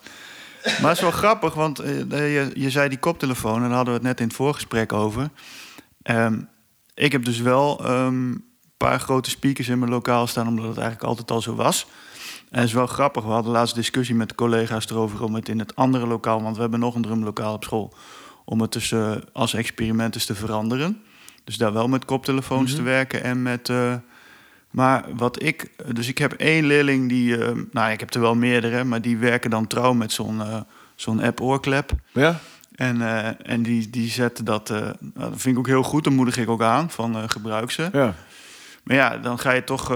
Maar het is wel grappig, want eh, je, je zei die koptelefoon, en daar hadden we het net in het voorgesprek over. Ehm, ik heb dus wel ehm, een paar grote speakers in mijn lokaal staan, omdat het eigenlijk altijd al zo was. En het is wel grappig, we hadden laatst discussie met collega's erover om het in het andere lokaal, want we hebben nog een drumlokaal op school, om het dus eh, als experiment eens te veranderen. Dus daar wel met koptelefoons te werken en met... eh, maar wat ik, dus ik heb één leerling die, eh, nou ik heb er wel meerdere, maar die werken dan trouw met zo'n eh, zo'n app-oorklep. Ja? En, eh, en die, die zetten dat, eh, nou, dat vind ik ook heel goed, dan moedig ik ook aan van eh, gebruik ze. Ja. Maar ja, dan ga je toch,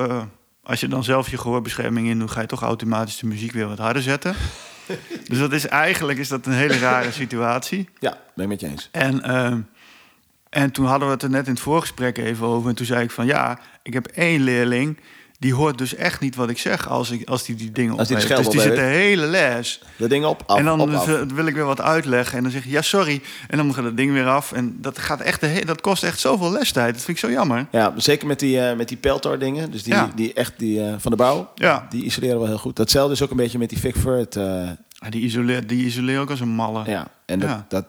als je dan zelf je gehoorbescherming in doet, ga je toch automatisch de muziek weer wat harder zetten. [laughs] dus dat is eigenlijk is dat een hele rare situatie. Ja, ben ik met je eens. En, ehm, en toen hadden we het er net in het voorgesprek even over. En toen zei ik van ja, ik heb één leerling. Die hoort dus echt niet wat ik zeg als, ik, als die die dingen Als die de. Dus die zit de hele les. Dat ding op, af, en dan op, af. wil ik weer wat uitleggen. En dan zeg je ja, sorry. En dan gaat het ding weer af. En dat, gaat echt de dat kost echt zoveel lestijd. Dat vind ik zo jammer. Ja, zeker met die, eh met die Peltor dingen. Dus die, Ja. die echt die, eh, van de bouw. Ja. Die isoleren wel heel goed. Datzelfde is ook een beetje met die Vic Firth. eh, Ja, die isoleert die isoleert ook als een malle. ja, en dat, Ja. dat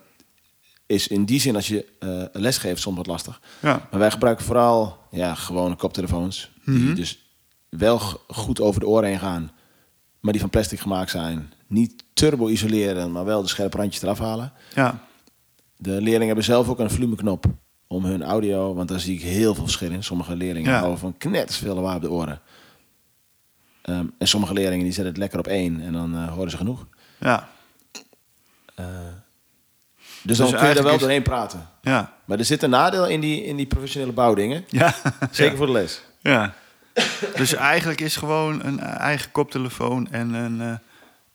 is in die zin als je les geeft soms wat lastig. Ja. Maar wij gebruiken vooral ja, gewone koptelefoons. Mhm. Die dus wel goed over de oren heen gaan. Maar die van plastic gemaakt zijn. Niet turbo isoleren, maar wel de scherpe randjes eraf halen. ja. De leerlingen hebben zelf ook een volumeknop om hun audio, want daar zie ik heel veel verschil in. Sommige leerlingen Ja. houden van knetters veel lawaai op de oren. Ehm, en sommige leerlingen die zetten het lekker op één en dan eh, horen ze genoeg. Ja. Dus dan kun je er wel is- doorheen praten. Ja. Maar er zit een nadeel in die, in die professionele bouwdingen. Ja. Zeker Ja. voor de les. Ja. Dus eigenlijk is gewoon een eigen koptelefoon en een eh,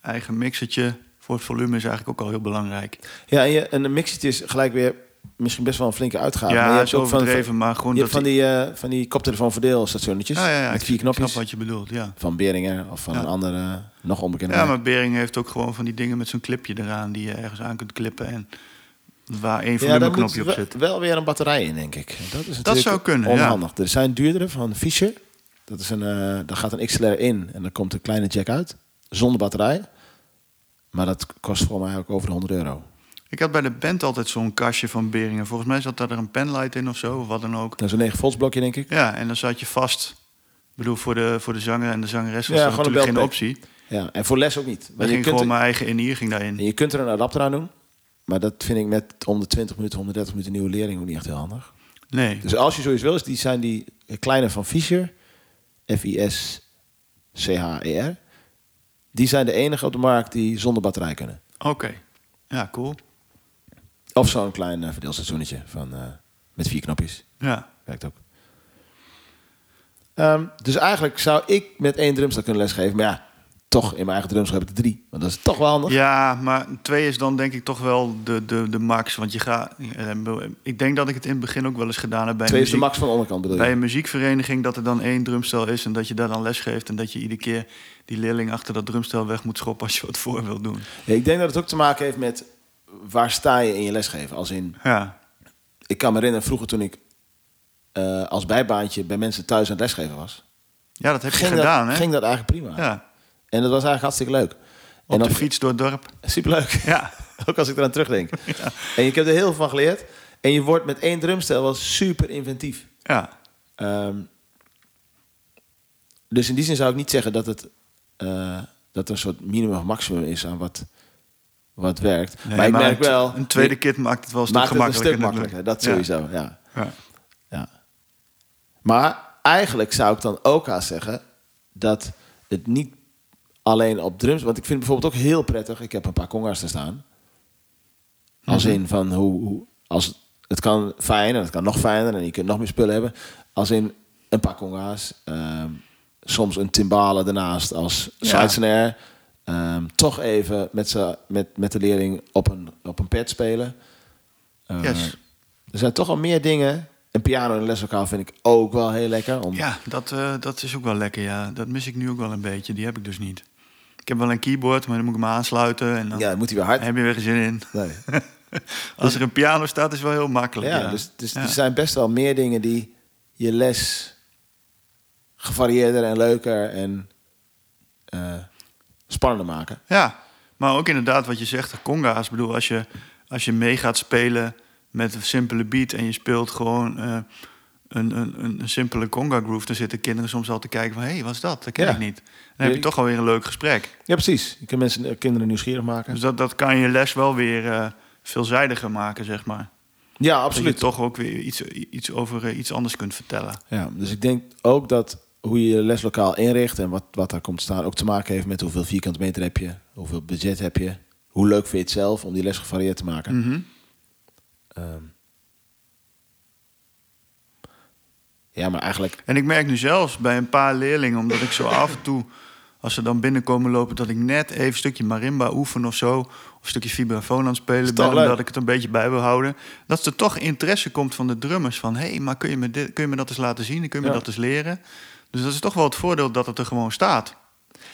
eigen mixertje voor het volume is eigenlijk ook al heel belangrijk. Ja, en, je, en een mixetje is gelijk weer misschien best wel een flinke uitgave. ja, maar je hebt ook van, van, maar gewoon je hebt dat van die, eh van die koptelefoon verdeelstationnetjes. Ja, ja, ja, met ik vier snap knopjes. wat je bedoelt, ja. Van Beringer of van Ja. een andere, nog onbekende. Ja, maar Bering heeft ook gewoon van die dingen met zo'n clipje eraan die je ergens aan kunt klippen en waar één volumeknopje op zit. wel weer een batterij in, denk ik. Dat is natuurlijk zou kunnen, ja. onhandig. Er zijn duurdere van Fischer. Dat is een, eh daar gaat een XLR in en dan komt een kleine jack uit. Zonder batterij. Maar dat kost voor mij ook over de 100 euro. Ik had bij de band altijd zo'n kastje van Beringen. Volgens mij zat daar een penlight in of zo, of wat dan ook. Dat is een 9 volts blokje, denk ik. Ja, en dan zat je vast Ik bedoel, voor de, voor de zanger en de zangeres was Ja, dat natuurlijk geen optie. Ja, en voor les ook niet. Want je, ging kunt gewoon er, mijn eigen enier ging daarin. je kunt er een adapter aan doen. Maar dat vind ik met om de 20 minuten, 130 minuten nieuwe leerling ook niet echt heel handig. Nee. Dus als je zoiets wil, is die zijn die kleine van Fischer, F-I-S-C-H-E-R. Die zijn de enige op de markt die zonder batterij kunnen. Oké. Ja, cool. Of zo'n klein uh, van, eh, met vier knopjes. Ja. Werkt ook. Ehm, dus eigenlijk zou ik met één drumstel kunnen lesgeven. Maar ja, toch in mijn eigen drumstel heb ik er drie. Want dat is toch wel handig. Ja, maar twee is dan denk ik toch wel de, de, de max. Want je gaat. eh, Ik denk dat ik het in het begin ook wel eens gedaan heb bij, Twee een is de muziek- max van de onderkant bedoel bij je? een muziekvereniging. Dat er dan één drumstel is en dat je daar dan les geeft. En dat je iedere keer die leerling achter dat drumstel weg moet schoppen als je wat voor wilt doen. Ja, ik denk dat het ook te maken heeft met waar sta je in je lesgeven. Als in, Ja, ik kan me herinneren vroeger toen ik eh, als bijbaantje bij mensen thuis aan het lesgeven was. ja dat heb je ging, gedaan, dat, hè? ging dat eigenlijk prima. Ja, En dat was eigenlijk hartstikke leuk. op en de fiets door het dorp. Superleuk. [laughs] Ja, [laughs] Ook als ik eraan terugdenk. [laughs] En ik heb er heel veel van geleerd. En je wordt met één drumstel wel super inventief. ja. Ehm, dus in die zin zou ik niet zeggen dat het eh, dat er een soort minimum of maximum is aan wat, wat werkt. Nee, maar ik merk wel. Een tweede kit maakt het wel een stuk het een gemakkelijker. stuk makkelijker. Dat Ja. sowieso, ja. Ja. ja. Maar eigenlijk zou ik dan ook haast zeggen dat het niet alleen op drums. Want ik vind het bijvoorbeeld ook heel prettig. Ik heb een paar conga's te staan. Als Mhm. in van hoe, hoe als het kan fijn en het kan nog fijner en je kunt nog meer spullen hebben. Als in een paar conga's, ehm, soms een timbale ernaast als side snare. Ehm, toch even met, met, met de leerling op een, op een pad spelen. Yes. Er zijn toch al meer dingen. Een piano in leslokaal vind ik ook wel heel lekker. Om, Ja, dat, eh, dat is ook wel lekker. Ja. Dat mis ik nu ook wel een beetje. Die heb ik dus niet. Ik heb wel een keyboard, maar dan moet ik hem aansluiten. En dan ja, dan moet hij weer hard. heb je weer geen zin in. Nee. [laughs] Als er een piano staat, is het wel heel makkelijk. Ja, Ja, dus, dus Ja. er zijn best wel meer dingen die je les gevarieerder en leuker en eh, spannender maken. Ja, maar ook inderdaad wat je zegt, de conga's. Ik bedoel, als je, als je mee gaat spelen met een simpele beat... en je speelt gewoon eh, een, een, een, simpele conga groove... dan zitten kinderen soms al te kijken van... hé, hey, wat is dat? Dat ken Ja. ik niet. Dan heb je Nee. toch alweer een leuk gesprek. Ja, precies. Je kunt mensen, eh, kinderen nieuwsgierig maken. Dus dat, dat kan je les wel weer eh, veelzijdiger maken, zeg maar. Ja, Dat je absoluut. toch ook weer iets, iets over eh, iets anders kunt vertellen. Ja, dus ik denk ook dat hoe je je leslokaal inricht en wat, wat daar komt staan... ook te maken heeft met hoeveel vierkante meter heb je, hoeveel budget heb je... hoe leuk vind je het zelf om die les gevarieerd te maken. Ehm. Ja, maar eigenlijk... En ik merk nu zelfs bij een paar leerlingen, omdat ik zo [laughs] af en toe, als ze dan binnenkomen lopen, dat ik net even een stukje marimba oefen of zo, of een stukje vibrafoon aan het spelen ben, leuk? omdat ik het een beetje bij wil houden. Dat er toch interesse komt van de drummers van, hé, hey, maar kun je, me dit, kun je me dat eens laten zien? Kun je me Ja. dat eens leren? Dus dat is toch wel het voordeel dat het er gewoon staat.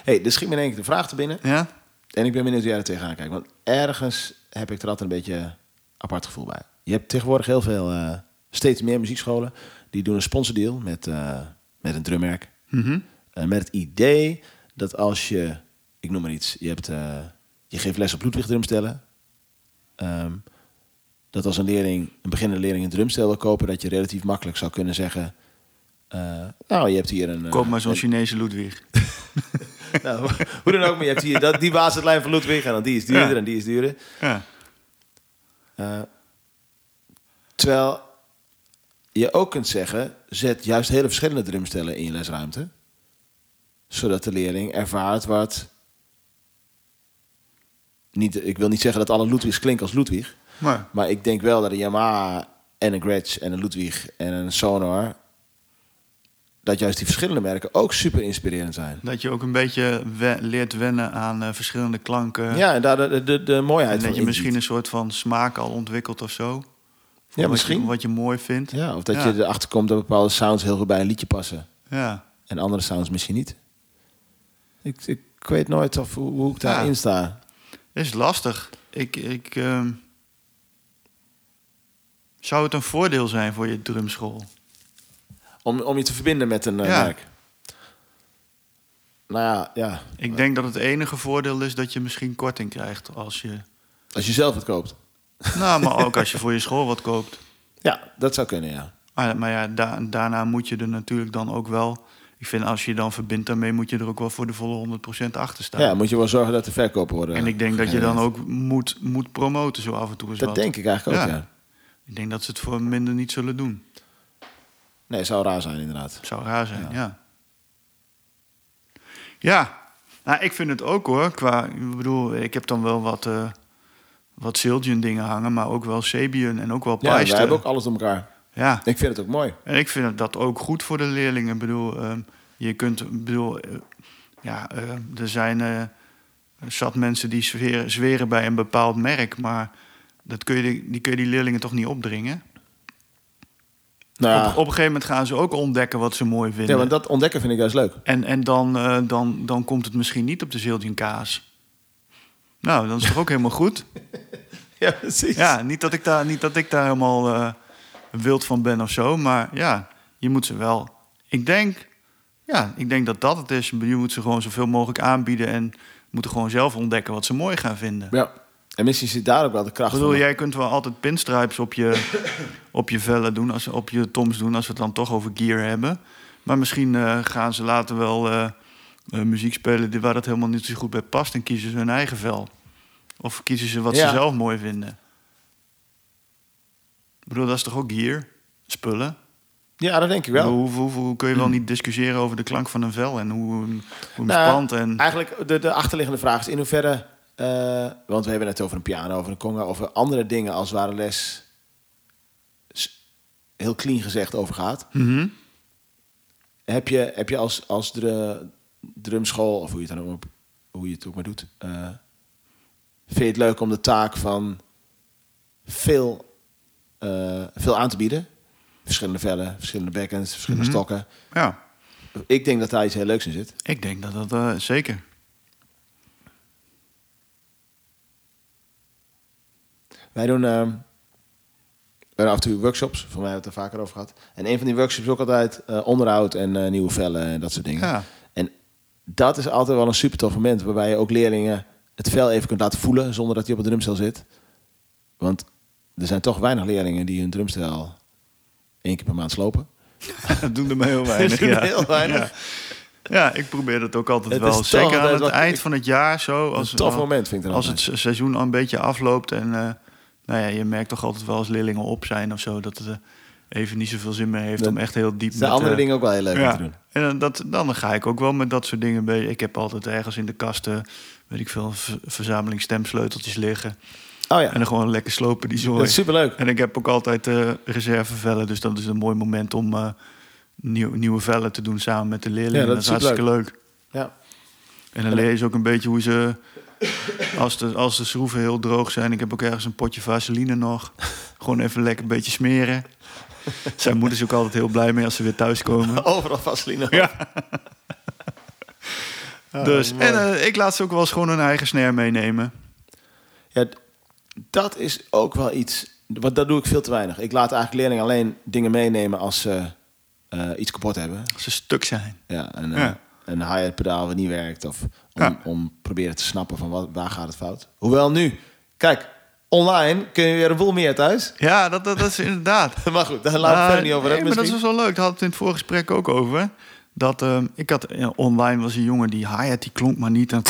hey, er schiet me in één keer de vraag te binnen. Ja? En ik ben benieuwd hoe jij er tegenaan kijkt. Want ergens heb ik er altijd een beetje apart gevoel bij. Je hebt tegenwoordig heel veel, eh, steeds meer muziekscholen... die doen een sponsordeal met, eh, met een drummerk. Mhm. Eh, met het idee dat als je, ik noem maar iets, je, hebt, eh, je geeft les op Ludwig drumstellen. Ehm, dat als een leerling, een beginnende leerling een drumstel wil kopen, dat je relatief makkelijk zou kunnen zeggen. nou, je hebt hier een. Koop maar zo'n een- Chinese Ludwig. [laughs] nou, hoe dan ook, maar je hebt hier dat, die basislijn van Ludwig en dan die is duurder Ja. en die is duurder. Ja. Terwijl je ook kunt zeggen, zet juist hele verschillende drumstellen in je lesruimte. Zodat de leerling ervaart wat... Niet, ik wil niet zeggen dat alle Ludwigs klinken als Ludwig. Maar Maar ik denk wel dat een Yamaha en een Gretsch en een Ludwig en een Sonor... dat juist die verschillende merken ook super inspirerend zijn. dat je ook een beetje we- leert wennen aan eh, verschillende klanken. Ja, en daar de, de, de mooiheid En van dat je inziet. misschien een soort van smaak al ontwikkelt of zo. Wat misschien. Je, wat je mooi vindt. Ja, of dat Ja. je erachter komt dat bepaalde sounds heel goed bij een liedje passen. Ja. En andere sounds misschien niet. Ik, ik weet nooit of, hoe, hoe ik daarin Ja. sta. Is lastig. Ik, ik, ehm, zou het een voordeel zijn voor je drumschool? Om, om je te verbinden met een eh, Ja. merk. Nou ja, ja, Ik denk dat het enige voordeel is dat je misschien korting krijgt als je. als je zelf het koopt. Nou, maar ook als je voor je school wat koopt. Ja, dat zou kunnen, ja. Maar, maar ja, da- daarna moet je er natuurlijk dan ook wel ik vind als je je dan verbindt daarmee, moet je er ook wel voor de volle 100% achter staan. Ja, moet je wel zorgen dat de verkopen worden. en ik denk dat je dan ook moet, moet promoten zo af en toe eens Dat wat. denk ik eigenlijk ook, Ja. ja. Ik denk dat ze het voor minder niet zullen doen. Nee, zou raar zijn inderdaad. Zou raar zijn, ja. Ja, nou, ik vind het ook hoor. Qua, ik bedoel, ik heb dan wel wat, eh wat Silgian dingen hangen, maar ook wel Sabian en ook wel Ja, wij Peister. hebben ook alles door elkaar. Ja, Ik vind het ook mooi. en ik vind dat ook goed voor de leerlingen. Ik bedoel, ehm, je kunt, bedoel, eh, ja, eh, er zijn eh, zat mensen die zweren, zweren bij een bepaald merk, maar dat kun je, die, kun je die leerlingen toch niet opdringen. Nou, Op, ja. op een gegeven moment gaan ze ook ontdekken wat ze mooi vinden. ja, want dat ontdekken vind ik juist leuk. En, en dan, dan, dan komt het misschien niet op de Zildjian kaas. Nou, dan is het toch ook helemaal goed. [laughs] Ja, precies. Ja, niet dat ik daar, niet dat ik daar helemaal eh, wild van ben of zo. Maar ja, je moet ze wel... Ik denk, ja, ik denk dat dat het is. Je moet ze gewoon zoveel mogelijk aanbieden... en moeten gewoon zelf ontdekken wat ze mooi gaan vinden. Ja. En misschien zit daar ook wel de kracht Ik bedoel, van. jij kunt wel altijd pinstripes op je, [coughs] op je vellen doen, als, op je toms doen, als we het dan toch over gear hebben. Maar misschien eh, gaan ze later wel eh, eh, muziek spelen die, waar dat helemaal niet zo goed bij past en kiezen ze hun eigen vel. Of kiezen ze wat Ja. ze zelf mooi vinden. Ik bedoel, dat is toch ook gear? Spullen? Ja, dat denk ik wel. Hoe, hoe, hoe kun je wel niet discussiëren over de klank van een vel en hoe, hoe Nou, spant? En, Eigenlijk, de, de achterliggende vraag is in hoeverre... eh, want we hebben het over een piano, over een conga, over andere dingen als waar de les... heel clean gezegd over gaat. Mhm. Heb je, heb je als, als dru- drumschool, of hoe je het dan ook, hoe je het ook maar doet... eh, vind je het leuk om de taak van veel, eh, veel aan te bieden? Verschillende vellen, verschillende bekkens, verschillende Mhm. stokken. Ja, Ik denk dat daar iets heel leuks in zit. ik denk dat dat eh, zeker. Wij doen, wij doen af en toe workshops. Voor mij hebben we het er vaker over gehad. En een van die workshops is ook altijd onderhoud en nieuwe vellen en dat soort dingen. Ja. Dat is altijd wel een super tof moment. Waarbij je ook leerlingen het vel even kunt laten voelen zonder dat hij op het drumstel zit. Want er zijn toch weinig leerlingen die hun drumstel één keer per maand slopen. [laughs] Dat doen er maar heel weinig. ja. heel weinig. Ja. Ja, ik probeer dat ook altijd Het wel. Zeker aan het eind ik- van het jaar zo. Als, een tof moment vind ik dan Als het seizoen al een beetje afloopt en eh, nou ja, je merkt toch altijd wel als leerlingen op zijn of zo dat het eh, even niet zoveel zin meer heeft Dat- om echt heel diep zijn met, andere eh, dingen ook wel heel leuk ja. te doen. En dan, dat, dan ga ik ook wel met dat soort dingen bij. Ik heb altijd ergens in de kasten, weet ik veel, verzameling stemsleuteltjes liggen. Oh ja, En dan gewoon lekker slopen die zooi. dat is superleuk. En ik heb ook altijd eh, reservevellen, dus dat is een mooi moment om eh, nieuw, nieuwe vellen te doen samen met de leerlingen. Ja, dat dat, is hartstikke leuk. Ja. En dan leer je ze ook een beetje hoe ze, als de, als de schroeven heel droog zijn, ik heb ook ergens een potje vaseline nog, gewoon even lekker een beetje smeren. [laughs] Zijn moeder is ook altijd heel blij mee als ze weer thuiskomen. [laughs] Overal vaseline. Ja. [laughs] Ah, dus, mooi. en eh, ik laat ze ook wel eens gewoon hun eigen snare meenemen. Ja, dat is ook wel iets. Wat dat doe ik veel te weinig. Ik laat eigenlijk leerlingen alleen dingen meenemen als ze eh, iets kapot hebben. Als ze stuk zijn. Ja, een, eh, Ja. een hi-hat pedaal wat niet werkt. Of om, Ja. om proberen te snappen van wat, waar gaat het fout. Hoewel nu, kijk, online kun je weer een boel meer thuis. Ja, dat, dat, dat is inderdaad. [laughs] Maar goed, daar laat ik Nou, verder niet over nee, hebben. maar dat is wel leuk. Daar hadden we het in het vorige gesprek ook over. Dat ehm, ik had ja, online was een jongen die hi-hat die klonk maar niet. En,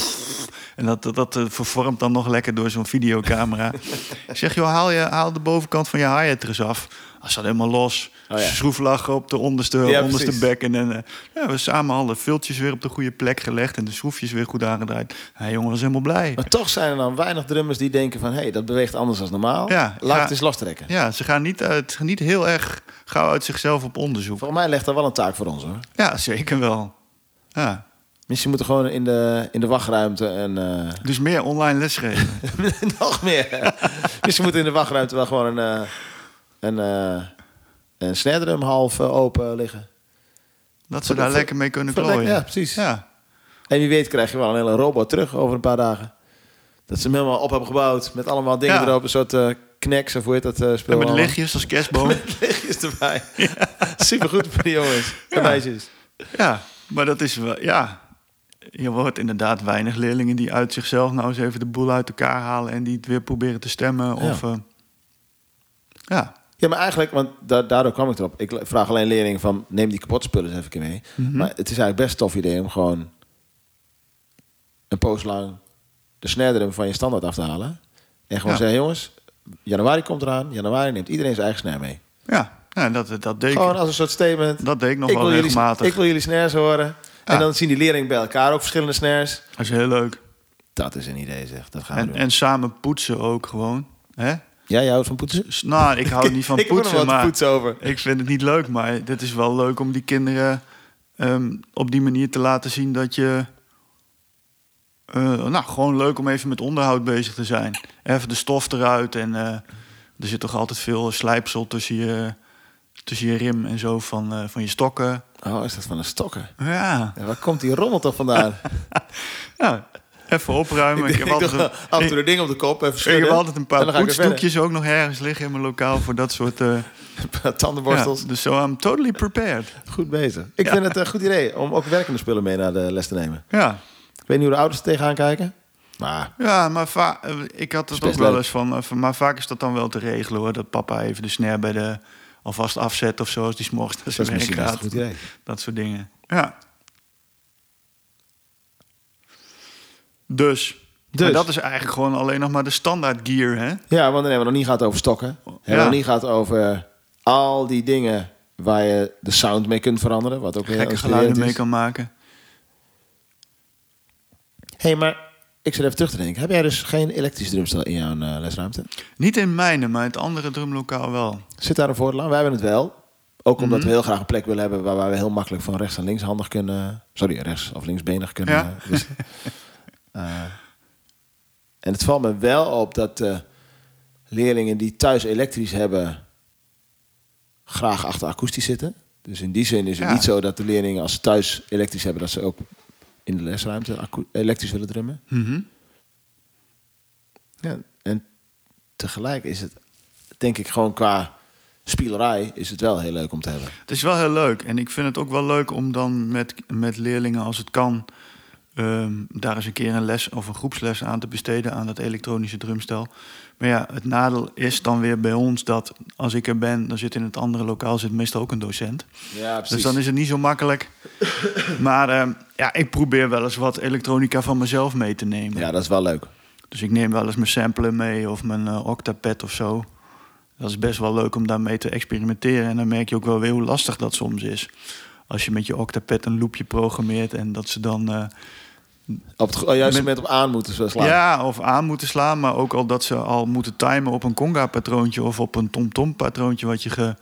[laughs] en dat, dat, dat eh, vervormt dan nog lekker door zo'n videocamera. [laughs] ik zeg, joh, haal, je, haal de bovenkant van je hi-hat er eens af. Hij zat helemaal los. Oh ja. Schroeflachen op de onderste, Ja, onderste precies. bekken. En eh, ja, we samen alle viltjes weer op de goede plek gelegd. En de schroefjes weer goed aangedraaid. Hij jongen was helemaal blij. Maar toch zijn er dan weinig drummers die denken van... hé, hey, dat beweegt anders dan normaal. Ja, Laat ga- het eens lostrekken. Ja, ze gaan niet, uit, niet heel erg gauw uit zichzelf op onderzoek. Volgens mij ligt er wel een taak voor ons hoor. Ja, zeker wel. Ja. Misschien moeten gewoon in de, in de wachtruimte en... eh, Dus meer online lesgeven. [laughs] Nog meer. [laughs] Misschien moet in de wachtruimte wel gewoon een, eh, een, eh, een half eh, open liggen. Dat ze daar voor- lekker mee kunnen klooien. lekker- ja, precies. Ja. En wie weet krijg je wel een hele robot terug over een paar dagen. Dat ze hem helemaal op hebben gebouwd met allemaal dingen Ja. erop. Een soort eh knacks of hoe heet dat speel? En met lichtjes als kerstboom. [laughs] Met lichtjes erbij. [laughs] Supergoed voor de jongens en Ja. meisjes. ja, maar dat is wel... Ja, je hoort inderdaad weinig leerlingen die uit zichzelf nou eens even de boel uit elkaar halen... en die het weer proberen te stemmen. Of, ja. Ja, maar eigenlijk, want da- daardoor kwam ik erop. Ik vraag alleen leerlingen van, neem die kapotte spullen eens even mee. Mhm. Maar het is eigenlijk best een tof idee om gewoon een poos lang de drum van je standaard af te halen. En gewoon Ja. zeggen, jongens, januari komt eraan. Januari neemt iedereen zijn eigen snare mee. Ja, ja dat, dat, deed Gewoon als een soort statement. dat deed ik nog ik, wel wil jullie, regelmatig. ik wil jullie snares horen. En dan zien die leerlingen bij elkaar ook verschillende snares. Dat is heel leuk. Dat is een idee, zeg. Dat gaan we En, doen. en samen poetsen ook gewoon. Hè? Jij houdt van poetsen? Nou, ik hou [laughs] niet van ik heb er poetsen, wat te maar poetsen over. ik vind het niet leuk. Maar het is wel leuk om die kinderen ehm, op die manier te laten zien dat je... eh, nou, gewoon leuk om even met onderhoud bezig te zijn. Even de stof eruit en eh, er zit toch altijd veel slijpsel tussen je, tussen je rim en zo van, eh, van je stokken. Oh, is dat van een stokken? Ja, waar komt die rommel toch vandaan? [laughs] [laughs] even opruimen. Ik, heb [laughs] ik altijd doe een- af en toe de ding op de kop, even Ik schudden. heb altijd een en paar ik poetsdoekjes ook nog ergens liggen in mijn lokaal voor dat soort. eh. [laughs] Tandenborstels. ja, dus zo I'm totally prepared. Goed bezig. Ik Ja. vind het een goed idee om ook werkende spullen mee naar de les te nemen. Ja, Ik weet niet hoe de ouders er tegenaan kijken. Maar ja maar va- eh, ik had het ook wel eens van, eh, van. Maar vaak is dat dan wel te regelen hoor. Dat papa even de snare bij de alvast afzet of zo. Als die s'morgens naar dat zijn is werk gaat. goed idee. Dat soort dingen. Ja. Dus. Dus. En dat is eigenlijk gewoon alleen nog maar de standaard gear, hè? Ja, want dan hebben we nog niet gehad over stokken. Hebben we Ja. nog niet gehad over al die dingen waar je de sound mee kunt veranderen. Wat ook Gekke geluiden mee kan maken. hey, maar ik zit even terug te denken. Heb jij dus geen elektrische drumstel in jouw eh, lesruimte? Niet in mijne, maar in het andere drumlokaal wel. Zit daar een voordeel aan? Wij hebben het wel. Ook omdat Mhm. we heel graag een plek willen hebben waar wij heel makkelijk van rechts naar links handig kunnen. Sorry, rechts of linksbenig kunnen Ja. eh, [laughs] Eh, en het valt me wel op dat de leerlingen die thuis elektrisch hebben, graag achter akoestisch zitten. Dus in die zin is het Ja. niet zo dat de leerlingen, als ze thuis elektrisch hebben, dat ze ook in de lesruimte elektrisch willen drummen. Mhm. Ja, en tegelijk is het, denk ik, gewoon qua spielerij is het wel heel leuk om te hebben. Het is wel heel leuk. En ik vind het ook wel leuk om dan met, met leerlingen, als het kan, ehm, daar eens een keer een les of een groepsles aan te besteden aan dat elektronische drumstel. Maar ja, het nadeel is dan weer bij ons dat als ik er ben, dan zit in het andere lokaal zit meestal ook een docent. Ja, Dus dan is het niet zo makkelijk. [coughs] Maar ehm, ja, ik probeer wel eens wat elektronica van mezelf mee te nemen. Ja, dat is wel leuk. Dus ik neem wel eens mijn sampler mee of mijn eh, octapad of zo. Dat is best wel leuk om daarmee te experimenteren. En dan merk je ook wel weer hoe lastig dat soms is. Als je met je octapad een loopje programmeert en dat ze dan... eh, Op het go- juiste moment op aan moeten slaan. ja, of aan moeten slaan, maar ook al dat ze al moeten timen op een conga-patroontje of op een tom-tom-patroontje wat je ge,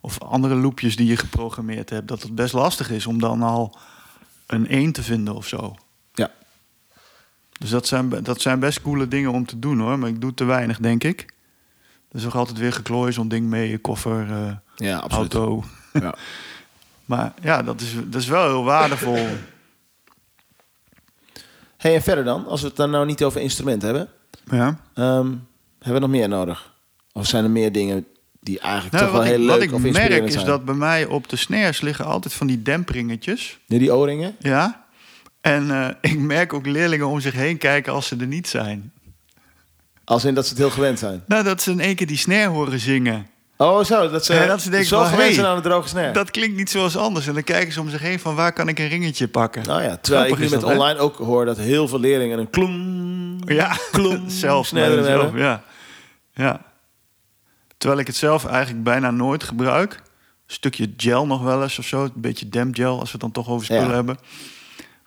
of andere loopjes die je geprogrammeerd hebt, dat het best lastig is om dan al een 1 te vinden of zo. Ja. Dus dat zijn, dat zijn best coole dingen om te doen hoor, maar ik doe te weinig, denk ik. Er is ook altijd weer geklooid, zo'n ding mee, je koffer, eh, Ja, auto. Ja. [laughs] Maar ja, dat is, dat is wel heel waardevol. Hey, en verder dan, als we het dan nou niet over instrumenten hebben, ja. ehm, hebben we nog meer nodig? Of zijn er meer dingen die eigenlijk Nou, toch wel heel leuk wat ik of merk inspirerend is zijn? dat bij mij op de snares liggen altijd van die dempringetjes. Nu die O-ringen? Ja. En eh, [laughs] ik merk ook leerlingen om zich heen kijken als ze er niet zijn. Als in dat ze het heel gewend zijn. Nou, dat ze in één keer die snare horen zingen. Oh, zo. Dat ze, dat ze denken zo van, hey, aan de droge snare. Dat klinkt niet zoals anders. En dan kijken ze om zich heen van waar kan ik een ringetje pakken. Nou ja, terwijl ik Grappig nu is met dat, online ook hoor dat heel veel leerlingen een kloem, Ja, kloem [laughs] zelf. maar hebben. zelf, ja. ja. Terwijl ik het zelf eigenlijk bijna nooit gebruik. Een stukje gel nog wel eens of zo. Een beetje dampgel als we het dan toch over spullen Ja. hebben.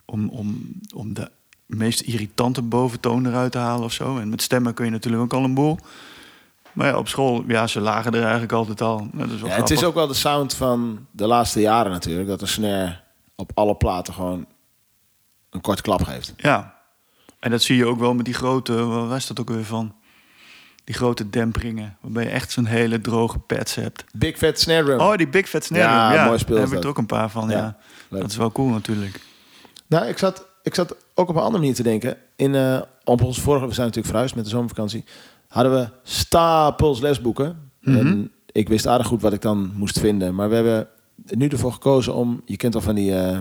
Om, om, om de meest irritante boventoon eruit te halen of zo. En met stemmen kun je natuurlijk ook al een boel. Maar ja, op school, ja, ze lagen er eigenlijk altijd al. Dat is wel Ja, het is ook wel de sound van de laatste jaren natuurlijk. Dat een snare op alle platen gewoon een kort klap geeft. Ja. En dat zie je ook wel met die grote, waar was dat ook weer van? Die grote dempringen, waarbij je echt zo'n hele droge pads hebt. Big Fat Snare Drum. Oh, die Big Fat Snare Ja, Drum, ja. mooi speel Daar is heb ik er ook een paar van, ja. Dat is wel cool natuurlijk. Nou, ik zat, ik zat ook op een andere manier te denken. In, eh, op onze vorige, we zijn natuurlijk verhuisd met de zomervakantie. Hadden we stapels lesboeken. Mhm. En ik wist aardig goed wat ik dan moest vinden. Maar we hebben nu ervoor gekozen om... Je kent al van die eh,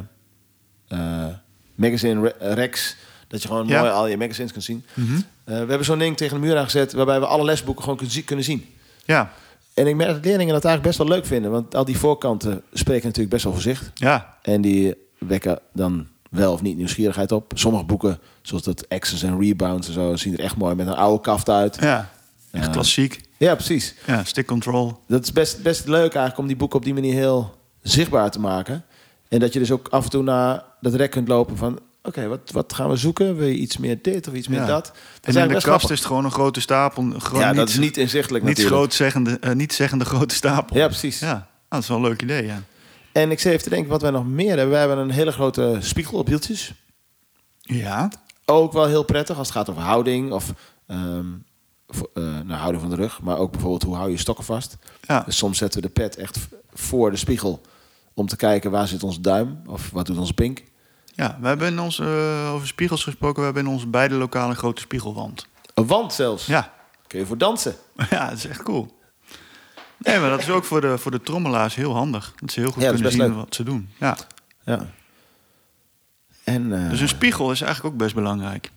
eh, magazine re- racks. Dat je gewoon Ja. mooi al je magazines kunt zien. Mhm. Eh, we hebben zo'n ding tegen de muur aangezet... waarbij we alle lesboeken gewoon kunnen zien- kunnen zien. Ja, en ik merk dat leerlingen dat eigenlijk best wel leuk vinden. Want al die voorkanten spreken natuurlijk best wel voor zich. Ja, En die wekken dan wel of niet nieuwsgierigheid op. Sommige boeken, zoals dat Access en Rebounds en zo, zien er echt mooi met een oude kaft uit. ja. Echt klassiek. Ja, precies. Ja, stick control. Dat is best, best leuk eigenlijk om die boeken op die manier heel zichtbaar te maken. En dat je dus ook af en toe naar dat rek kunt lopen van... Oké, wat, wat gaan we zoeken? Wil je iets meer dit of iets meer dat? dat En in de kast grappig. is het gewoon een grote stapel. Gewoon Ja, niet, dat is niet inzichtelijk niet, natuurlijk. groot zeggende, eh, niet zeggende [laughs] grote stapel. Ja, precies. Ja, Ah, dat is wel een leuk idee, ja. En ik zit even te denken wat wij nog meer hebben. We hebben een hele grote spiegel op hieltjes. Ja, Ook wel heel prettig als het gaat over houding of eh, nou, houding van de rug. Maar ook bijvoorbeeld hoe hou je stokken vast. ja. Dus soms zetten we de pet echt voor de spiegel om te kijken waar zit ons duim of wat doet ons pink. ja. We hebben in ons, eh, over spiegels gesproken, we hebben in onze beide lokalen een grote spiegelwand. Een wand zelfs. Ja, Kun je voor dansen. [laughs] ja, dat is echt cool. Nee, maar dat is ook voor de, voor de trommelaars heel handig. Dat ze heel goed Ja, kunnen zien leuk. wat ze doen. Ja. Ja. En, eh, Dus een spiegel is eigenlijk ook best belangrijk.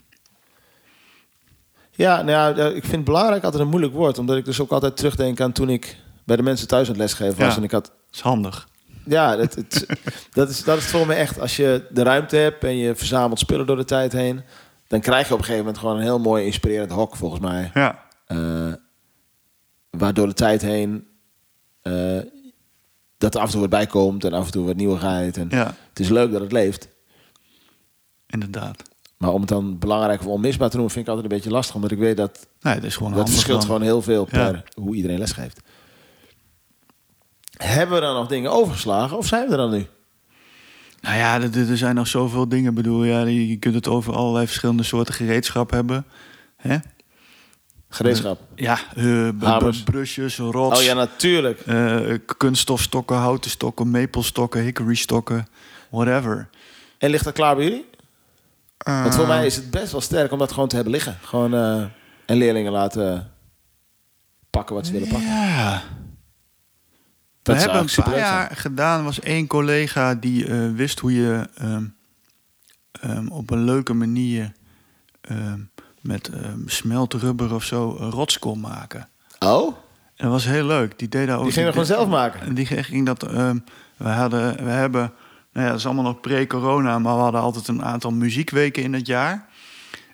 Ja, nou ja, ik vind belangrijk altijd een moeilijk woord. Omdat ik dus ook altijd terugdenk aan toen ik bij de mensen thuis aan het lesgeven was. Ja. En ik had is handig. Ja, dat, het, [laughs] dat, is, dat is volgens mij echt. Als je de ruimte hebt en je verzamelt spullen door de tijd heen... dan krijg je op een gegeven moment gewoon een heel mooi inspirerend hok, volgens mij. Ja, Eh, waar door de tijd heen... eh, dat er af en toe wat bij komt en af en toe wat nieuwigheid. En ja, Het is leuk dat het leeft. inderdaad. Maar om het dan belangrijk of onmisbaar te noemen... vind ik altijd een beetje lastig. Omdat ik weet dat Nee, dat is gewoon dat verschilt dan. gewoon heel veel Ja. per hoe iedereen lesgeeft. Hebben we dan nog dingen overgeslagen? Of zijn we er dan nu? Nou ja, er, er zijn nog zoveel dingen. Ik bedoel, ja, je je kunt het over allerlei verschillende soorten gereedschap hebben. Hè? Gereedschap. Ja, eh, Hamers. brusjes, rots, Oh ja, natuurlijk. eh, kunststofstokken, houten stokken, maple-stokken, hickory-stokken, whatever. En ligt dat klaar bij jullie? Want Ah. voor mij is het best wel sterk om dat gewoon te hebben liggen. Gewoon eh, en leerlingen laten pakken wat ze willen pakken. Ja. We Dat zou hebben een paar jaar gedaan. Was één collega die eh, wist hoe je ehm, ehm, op een leuke manier ehm, met ehm, smeltrubber of zo rots kon maken. Oh, En dat was heel leuk. Die deed daar ook. die gingen we gewoon zelf maken. En die ging dat. ehm, we hadden, we hebben, nou ja, dat is allemaal nog pre-corona, maar we hadden altijd een aantal muziekweken in het jaar.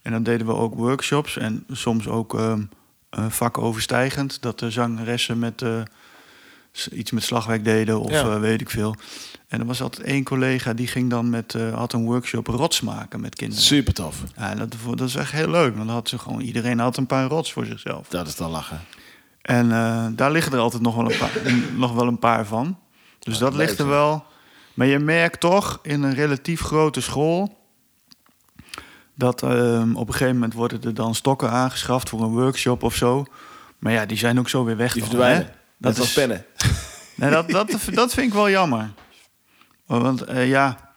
En dan deden we ook workshops en soms ook eh, vakoverstijgend. Dat de zangeressen met eh, iets met slagwerk deden of Ja. eh, weet ik veel. En er was altijd één collega die ging dan met, eh, had een workshop rots maken met kinderen. Super tof. Ja, dat, dat is echt heel leuk, want dan had ze gewoon, iedereen had een paar rots voor zichzelf. Dat is dan lachen. En eh, daar liggen er altijd nog wel een paar, [laughs] nog wel een paar van. Dus dat leuk, ligt er wel. Maar je merkt toch in een relatief grote school... dat ehm, op een gegeven moment worden er dan stokken aangeschaft... voor een workshop of zo. Maar ja, die zijn ook zo weer weg. Die verdwijnen. Dat was pennen. [laughs] Nee, dat, dat, dat vind ik wel jammer. Want eh, ja,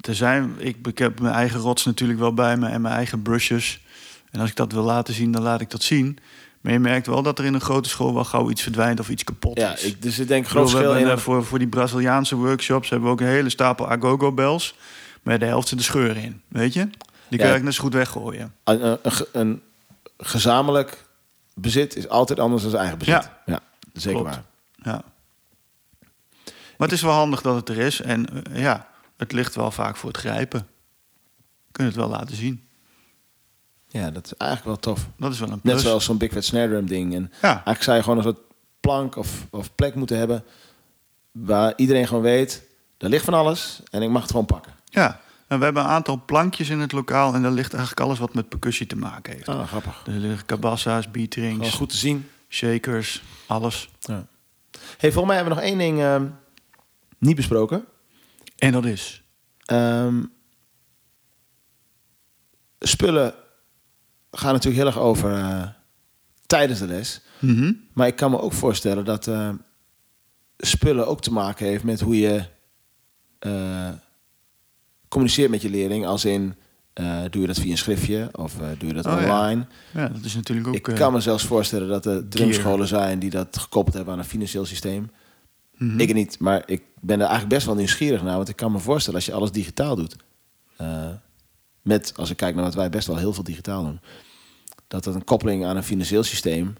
er zijn, ik, ik heb mijn eigen rots natuurlijk wel bij me en mijn eigen brushes. En als ik dat wil laten zien, dan laat ik dat zien. Maar je merkt wel dat er in een grote school wel gauw iets verdwijnt of iets kapot Ja, is. ik, dus ik denk groot verschil in... voor, voor die Braziliaanse workshops hebben we ook een hele stapel agogo bells. Maar de helft zit de scheur in, weet je? Die kan ik net zo goed weggooien. Een, een, een gezamenlijk bezit is altijd anders dan zijn eigen bezit. Ja. ja zeker Klopt. waar. Ja. Maar het is wel handig dat het er is. En eh, ja, het ligt wel vaak voor het grijpen. Kun je het wel laten zien. Ja, dat is eigenlijk wel tof. Dat is wel een plus. Net zoals zo'n Big Fat Snare Drum ding. En Ja, eigenlijk zou je gewoon een soort plank of, of plek moeten hebben... waar iedereen gewoon weet, er ligt van alles en ik mag het gewoon pakken. ja. En we hebben een aantal plankjes in het lokaal. En daar ligt eigenlijk alles wat met percussie te maken heeft. Ah, grappig. Er liggen kabassa's, beat Gewoon rings, goed te zien. shakers, alles. Ja. Hey, volgens mij hebben we nog één ding ehm, niet besproken. En dat is... Ehm, spullen gaan natuurlijk heel erg over eh, tijdens de les. Mhm. Maar ik kan me ook voorstellen dat eh, spullen ook te maken heeft met hoe je eh, communiceert met je leerling. Als in, doe je dat via een schriftje of doe je dat Oh, online? Ja, dat is natuurlijk ook... ik kan me zelfs voorstellen dat er drumscholen zijn die dat gekoppeld hebben aan een financieel systeem. Mhm. Ik niet, maar ik ben er eigenlijk best wel nieuwsgierig naar. Want ik kan me voorstellen als je alles digitaal doet. eh, met, als ik kijk naar wat wij best wel heel veel digitaal doen. Dat dat een koppeling aan een financieel systeem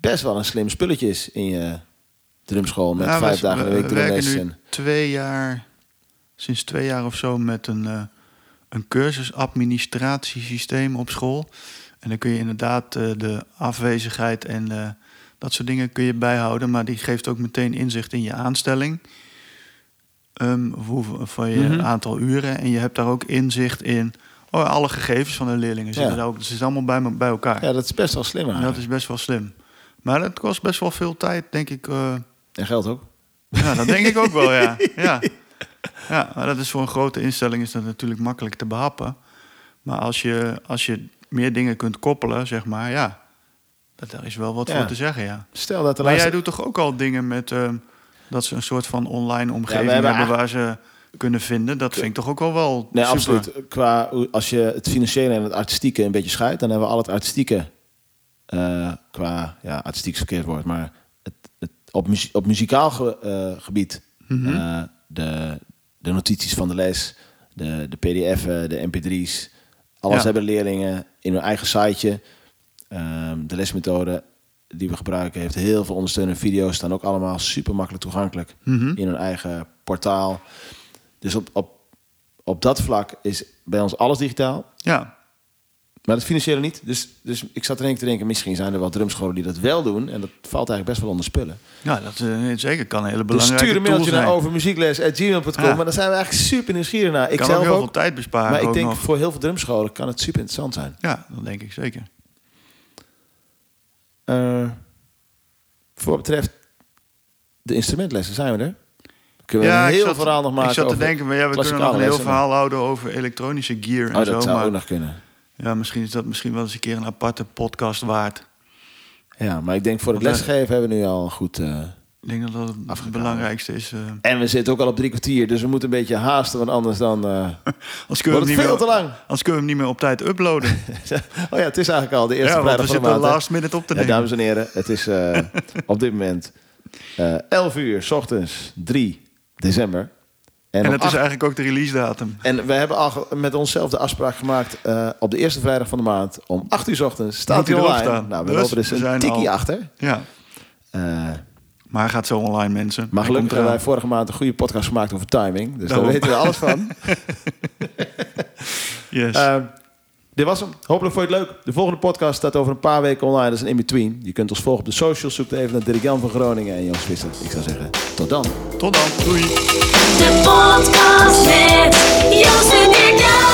best wel een slim spulletje is in je drumschool met Ja, vijf we- dagen in de we week werken nu twee jaar, sinds twee jaar of zo met een, eh een cursusadministratiesysteem op school. En dan kun je inderdaad eh, de afwezigheid en eh, dat soort dingen kun je bijhouden. Maar die geeft ook meteen inzicht in je aanstelling. Ehm, van je Mhm. aantal uren. En je hebt daar ook inzicht in oh, alle gegevens van de leerlingen. Zitten Ja. daar ook, het zit allemaal bij, bij elkaar. ja, dat is best wel slim dat is best wel slim. Maar dat kost best wel veel tijd, denk ik. eh, En geld ook. ja, dat denk ik ook wel, ja. [laughs] ja. Ja, maar dat is voor een grote instelling is dat natuurlijk makkelijk te behappen. Maar als je, als je meer dingen kunt koppelen, zeg maar, ja, dat, daar is wel wat Ja. voor te zeggen, ja. Stel dat de Maar jij doet toch ook al dingen met ehm, dat ze een soort van online omgeving hebben waar ze kunnen vinden. Dat vind ik toch ook al wel Nee, super. absoluut. Qua, als je het financiële en het artistieke een beetje scheidt, dan hebben we al het artistieke eh, qua, ja, artistiek verkeerd woord, maar het, het, op, op muzikaal ge- eh, gebied, Mhm. eh, de, de notities van de les, de, de pdf'en, de mp3's, alles Ja. hebben leerlingen in hun eigen siteje. Ehm, de lesmethode die we gebruiken heeft heel veel ondersteunende video's, staan ook allemaal super makkelijk toegankelijk Mhm. in hun eigen portaal. Dus op, op, op dat vlak is bij ons alles digitaal. Ja, Maar het financiële niet. Dus, dus ik zat er één te denken, misschien zijn er wel drumscholen die dat wel doen. En dat valt eigenlijk best wel onder spullen. ja dat eh, zeker kan een hele Dus belangrijke stuur een tool mailtje naar overmuziekles.gmail.com. Ja. Maar daar zijn we eigenlijk super nieuwsgierig naar. Ik kan zelf ook heel ook. veel tijd besparen. maar ik denk nog. voor heel veel drumscholen kan het super interessant zijn. Ja, dat denk ik zeker. Eh, voor wat betreft de instrumentlessen zijn we er. Kunnen we een ik heel zat- verhaal nog maken Ik zat te denken, maar ja, we kunnen nog een heel lessen, verhaal houden over elektronische gear en Oh, zo. dat zou maar ook nog kunnen. ja, misschien is dat misschien wel eens een keer een aparte podcast waard. Ja, maar ik denk voor het eh, lesgeven hebben we nu al goed... eh, Ik denk dat dat het Afgekomen. belangrijkste is. eh En we zitten ook al op drie kwartier, dus we moeten een beetje haasten, want anders dan eh, [laughs] als kunnen we wordt hem het niet veel meer, te lang. Als kunnen we hem niet meer op tijd uploaden. [laughs] oh ja, het is eigenlijk al de eerste ja, we vrijdag van de zitten maand. hè? last minute op te Ja, nemen. dames en heren, het is eh, [laughs] op dit moment eh 11 uur, s ochtends 3 december. En, het is eigenlijk ook de release datum. en we hebben al met onszelf de afspraak gemaakt eh, op de eerste vrijdag van de maand om 8 uur 's ochtends staat hij online. staan. Nou, we Dus lopen dus we een tikkie al- achter. Ja, Eh, maar hij gaat zo online, mensen. maar gelukkig hebben wij vorige maand een goede podcast gemaakt over timing. Dus Daarom. daar weten we alles van. [laughs] Yes. Eh, dit was hem. Hopelijk vond je het leuk. De volgende podcast staat over een paar weken online. Dat is een in-between. Je kunt ons volgen op de socials. Zoek even naar Dirk Jan van Groningen en Joost Visser. Ik zou zeggen, tot dan. Tot dan. Doei. De podcast met Joost en Dirk Jan.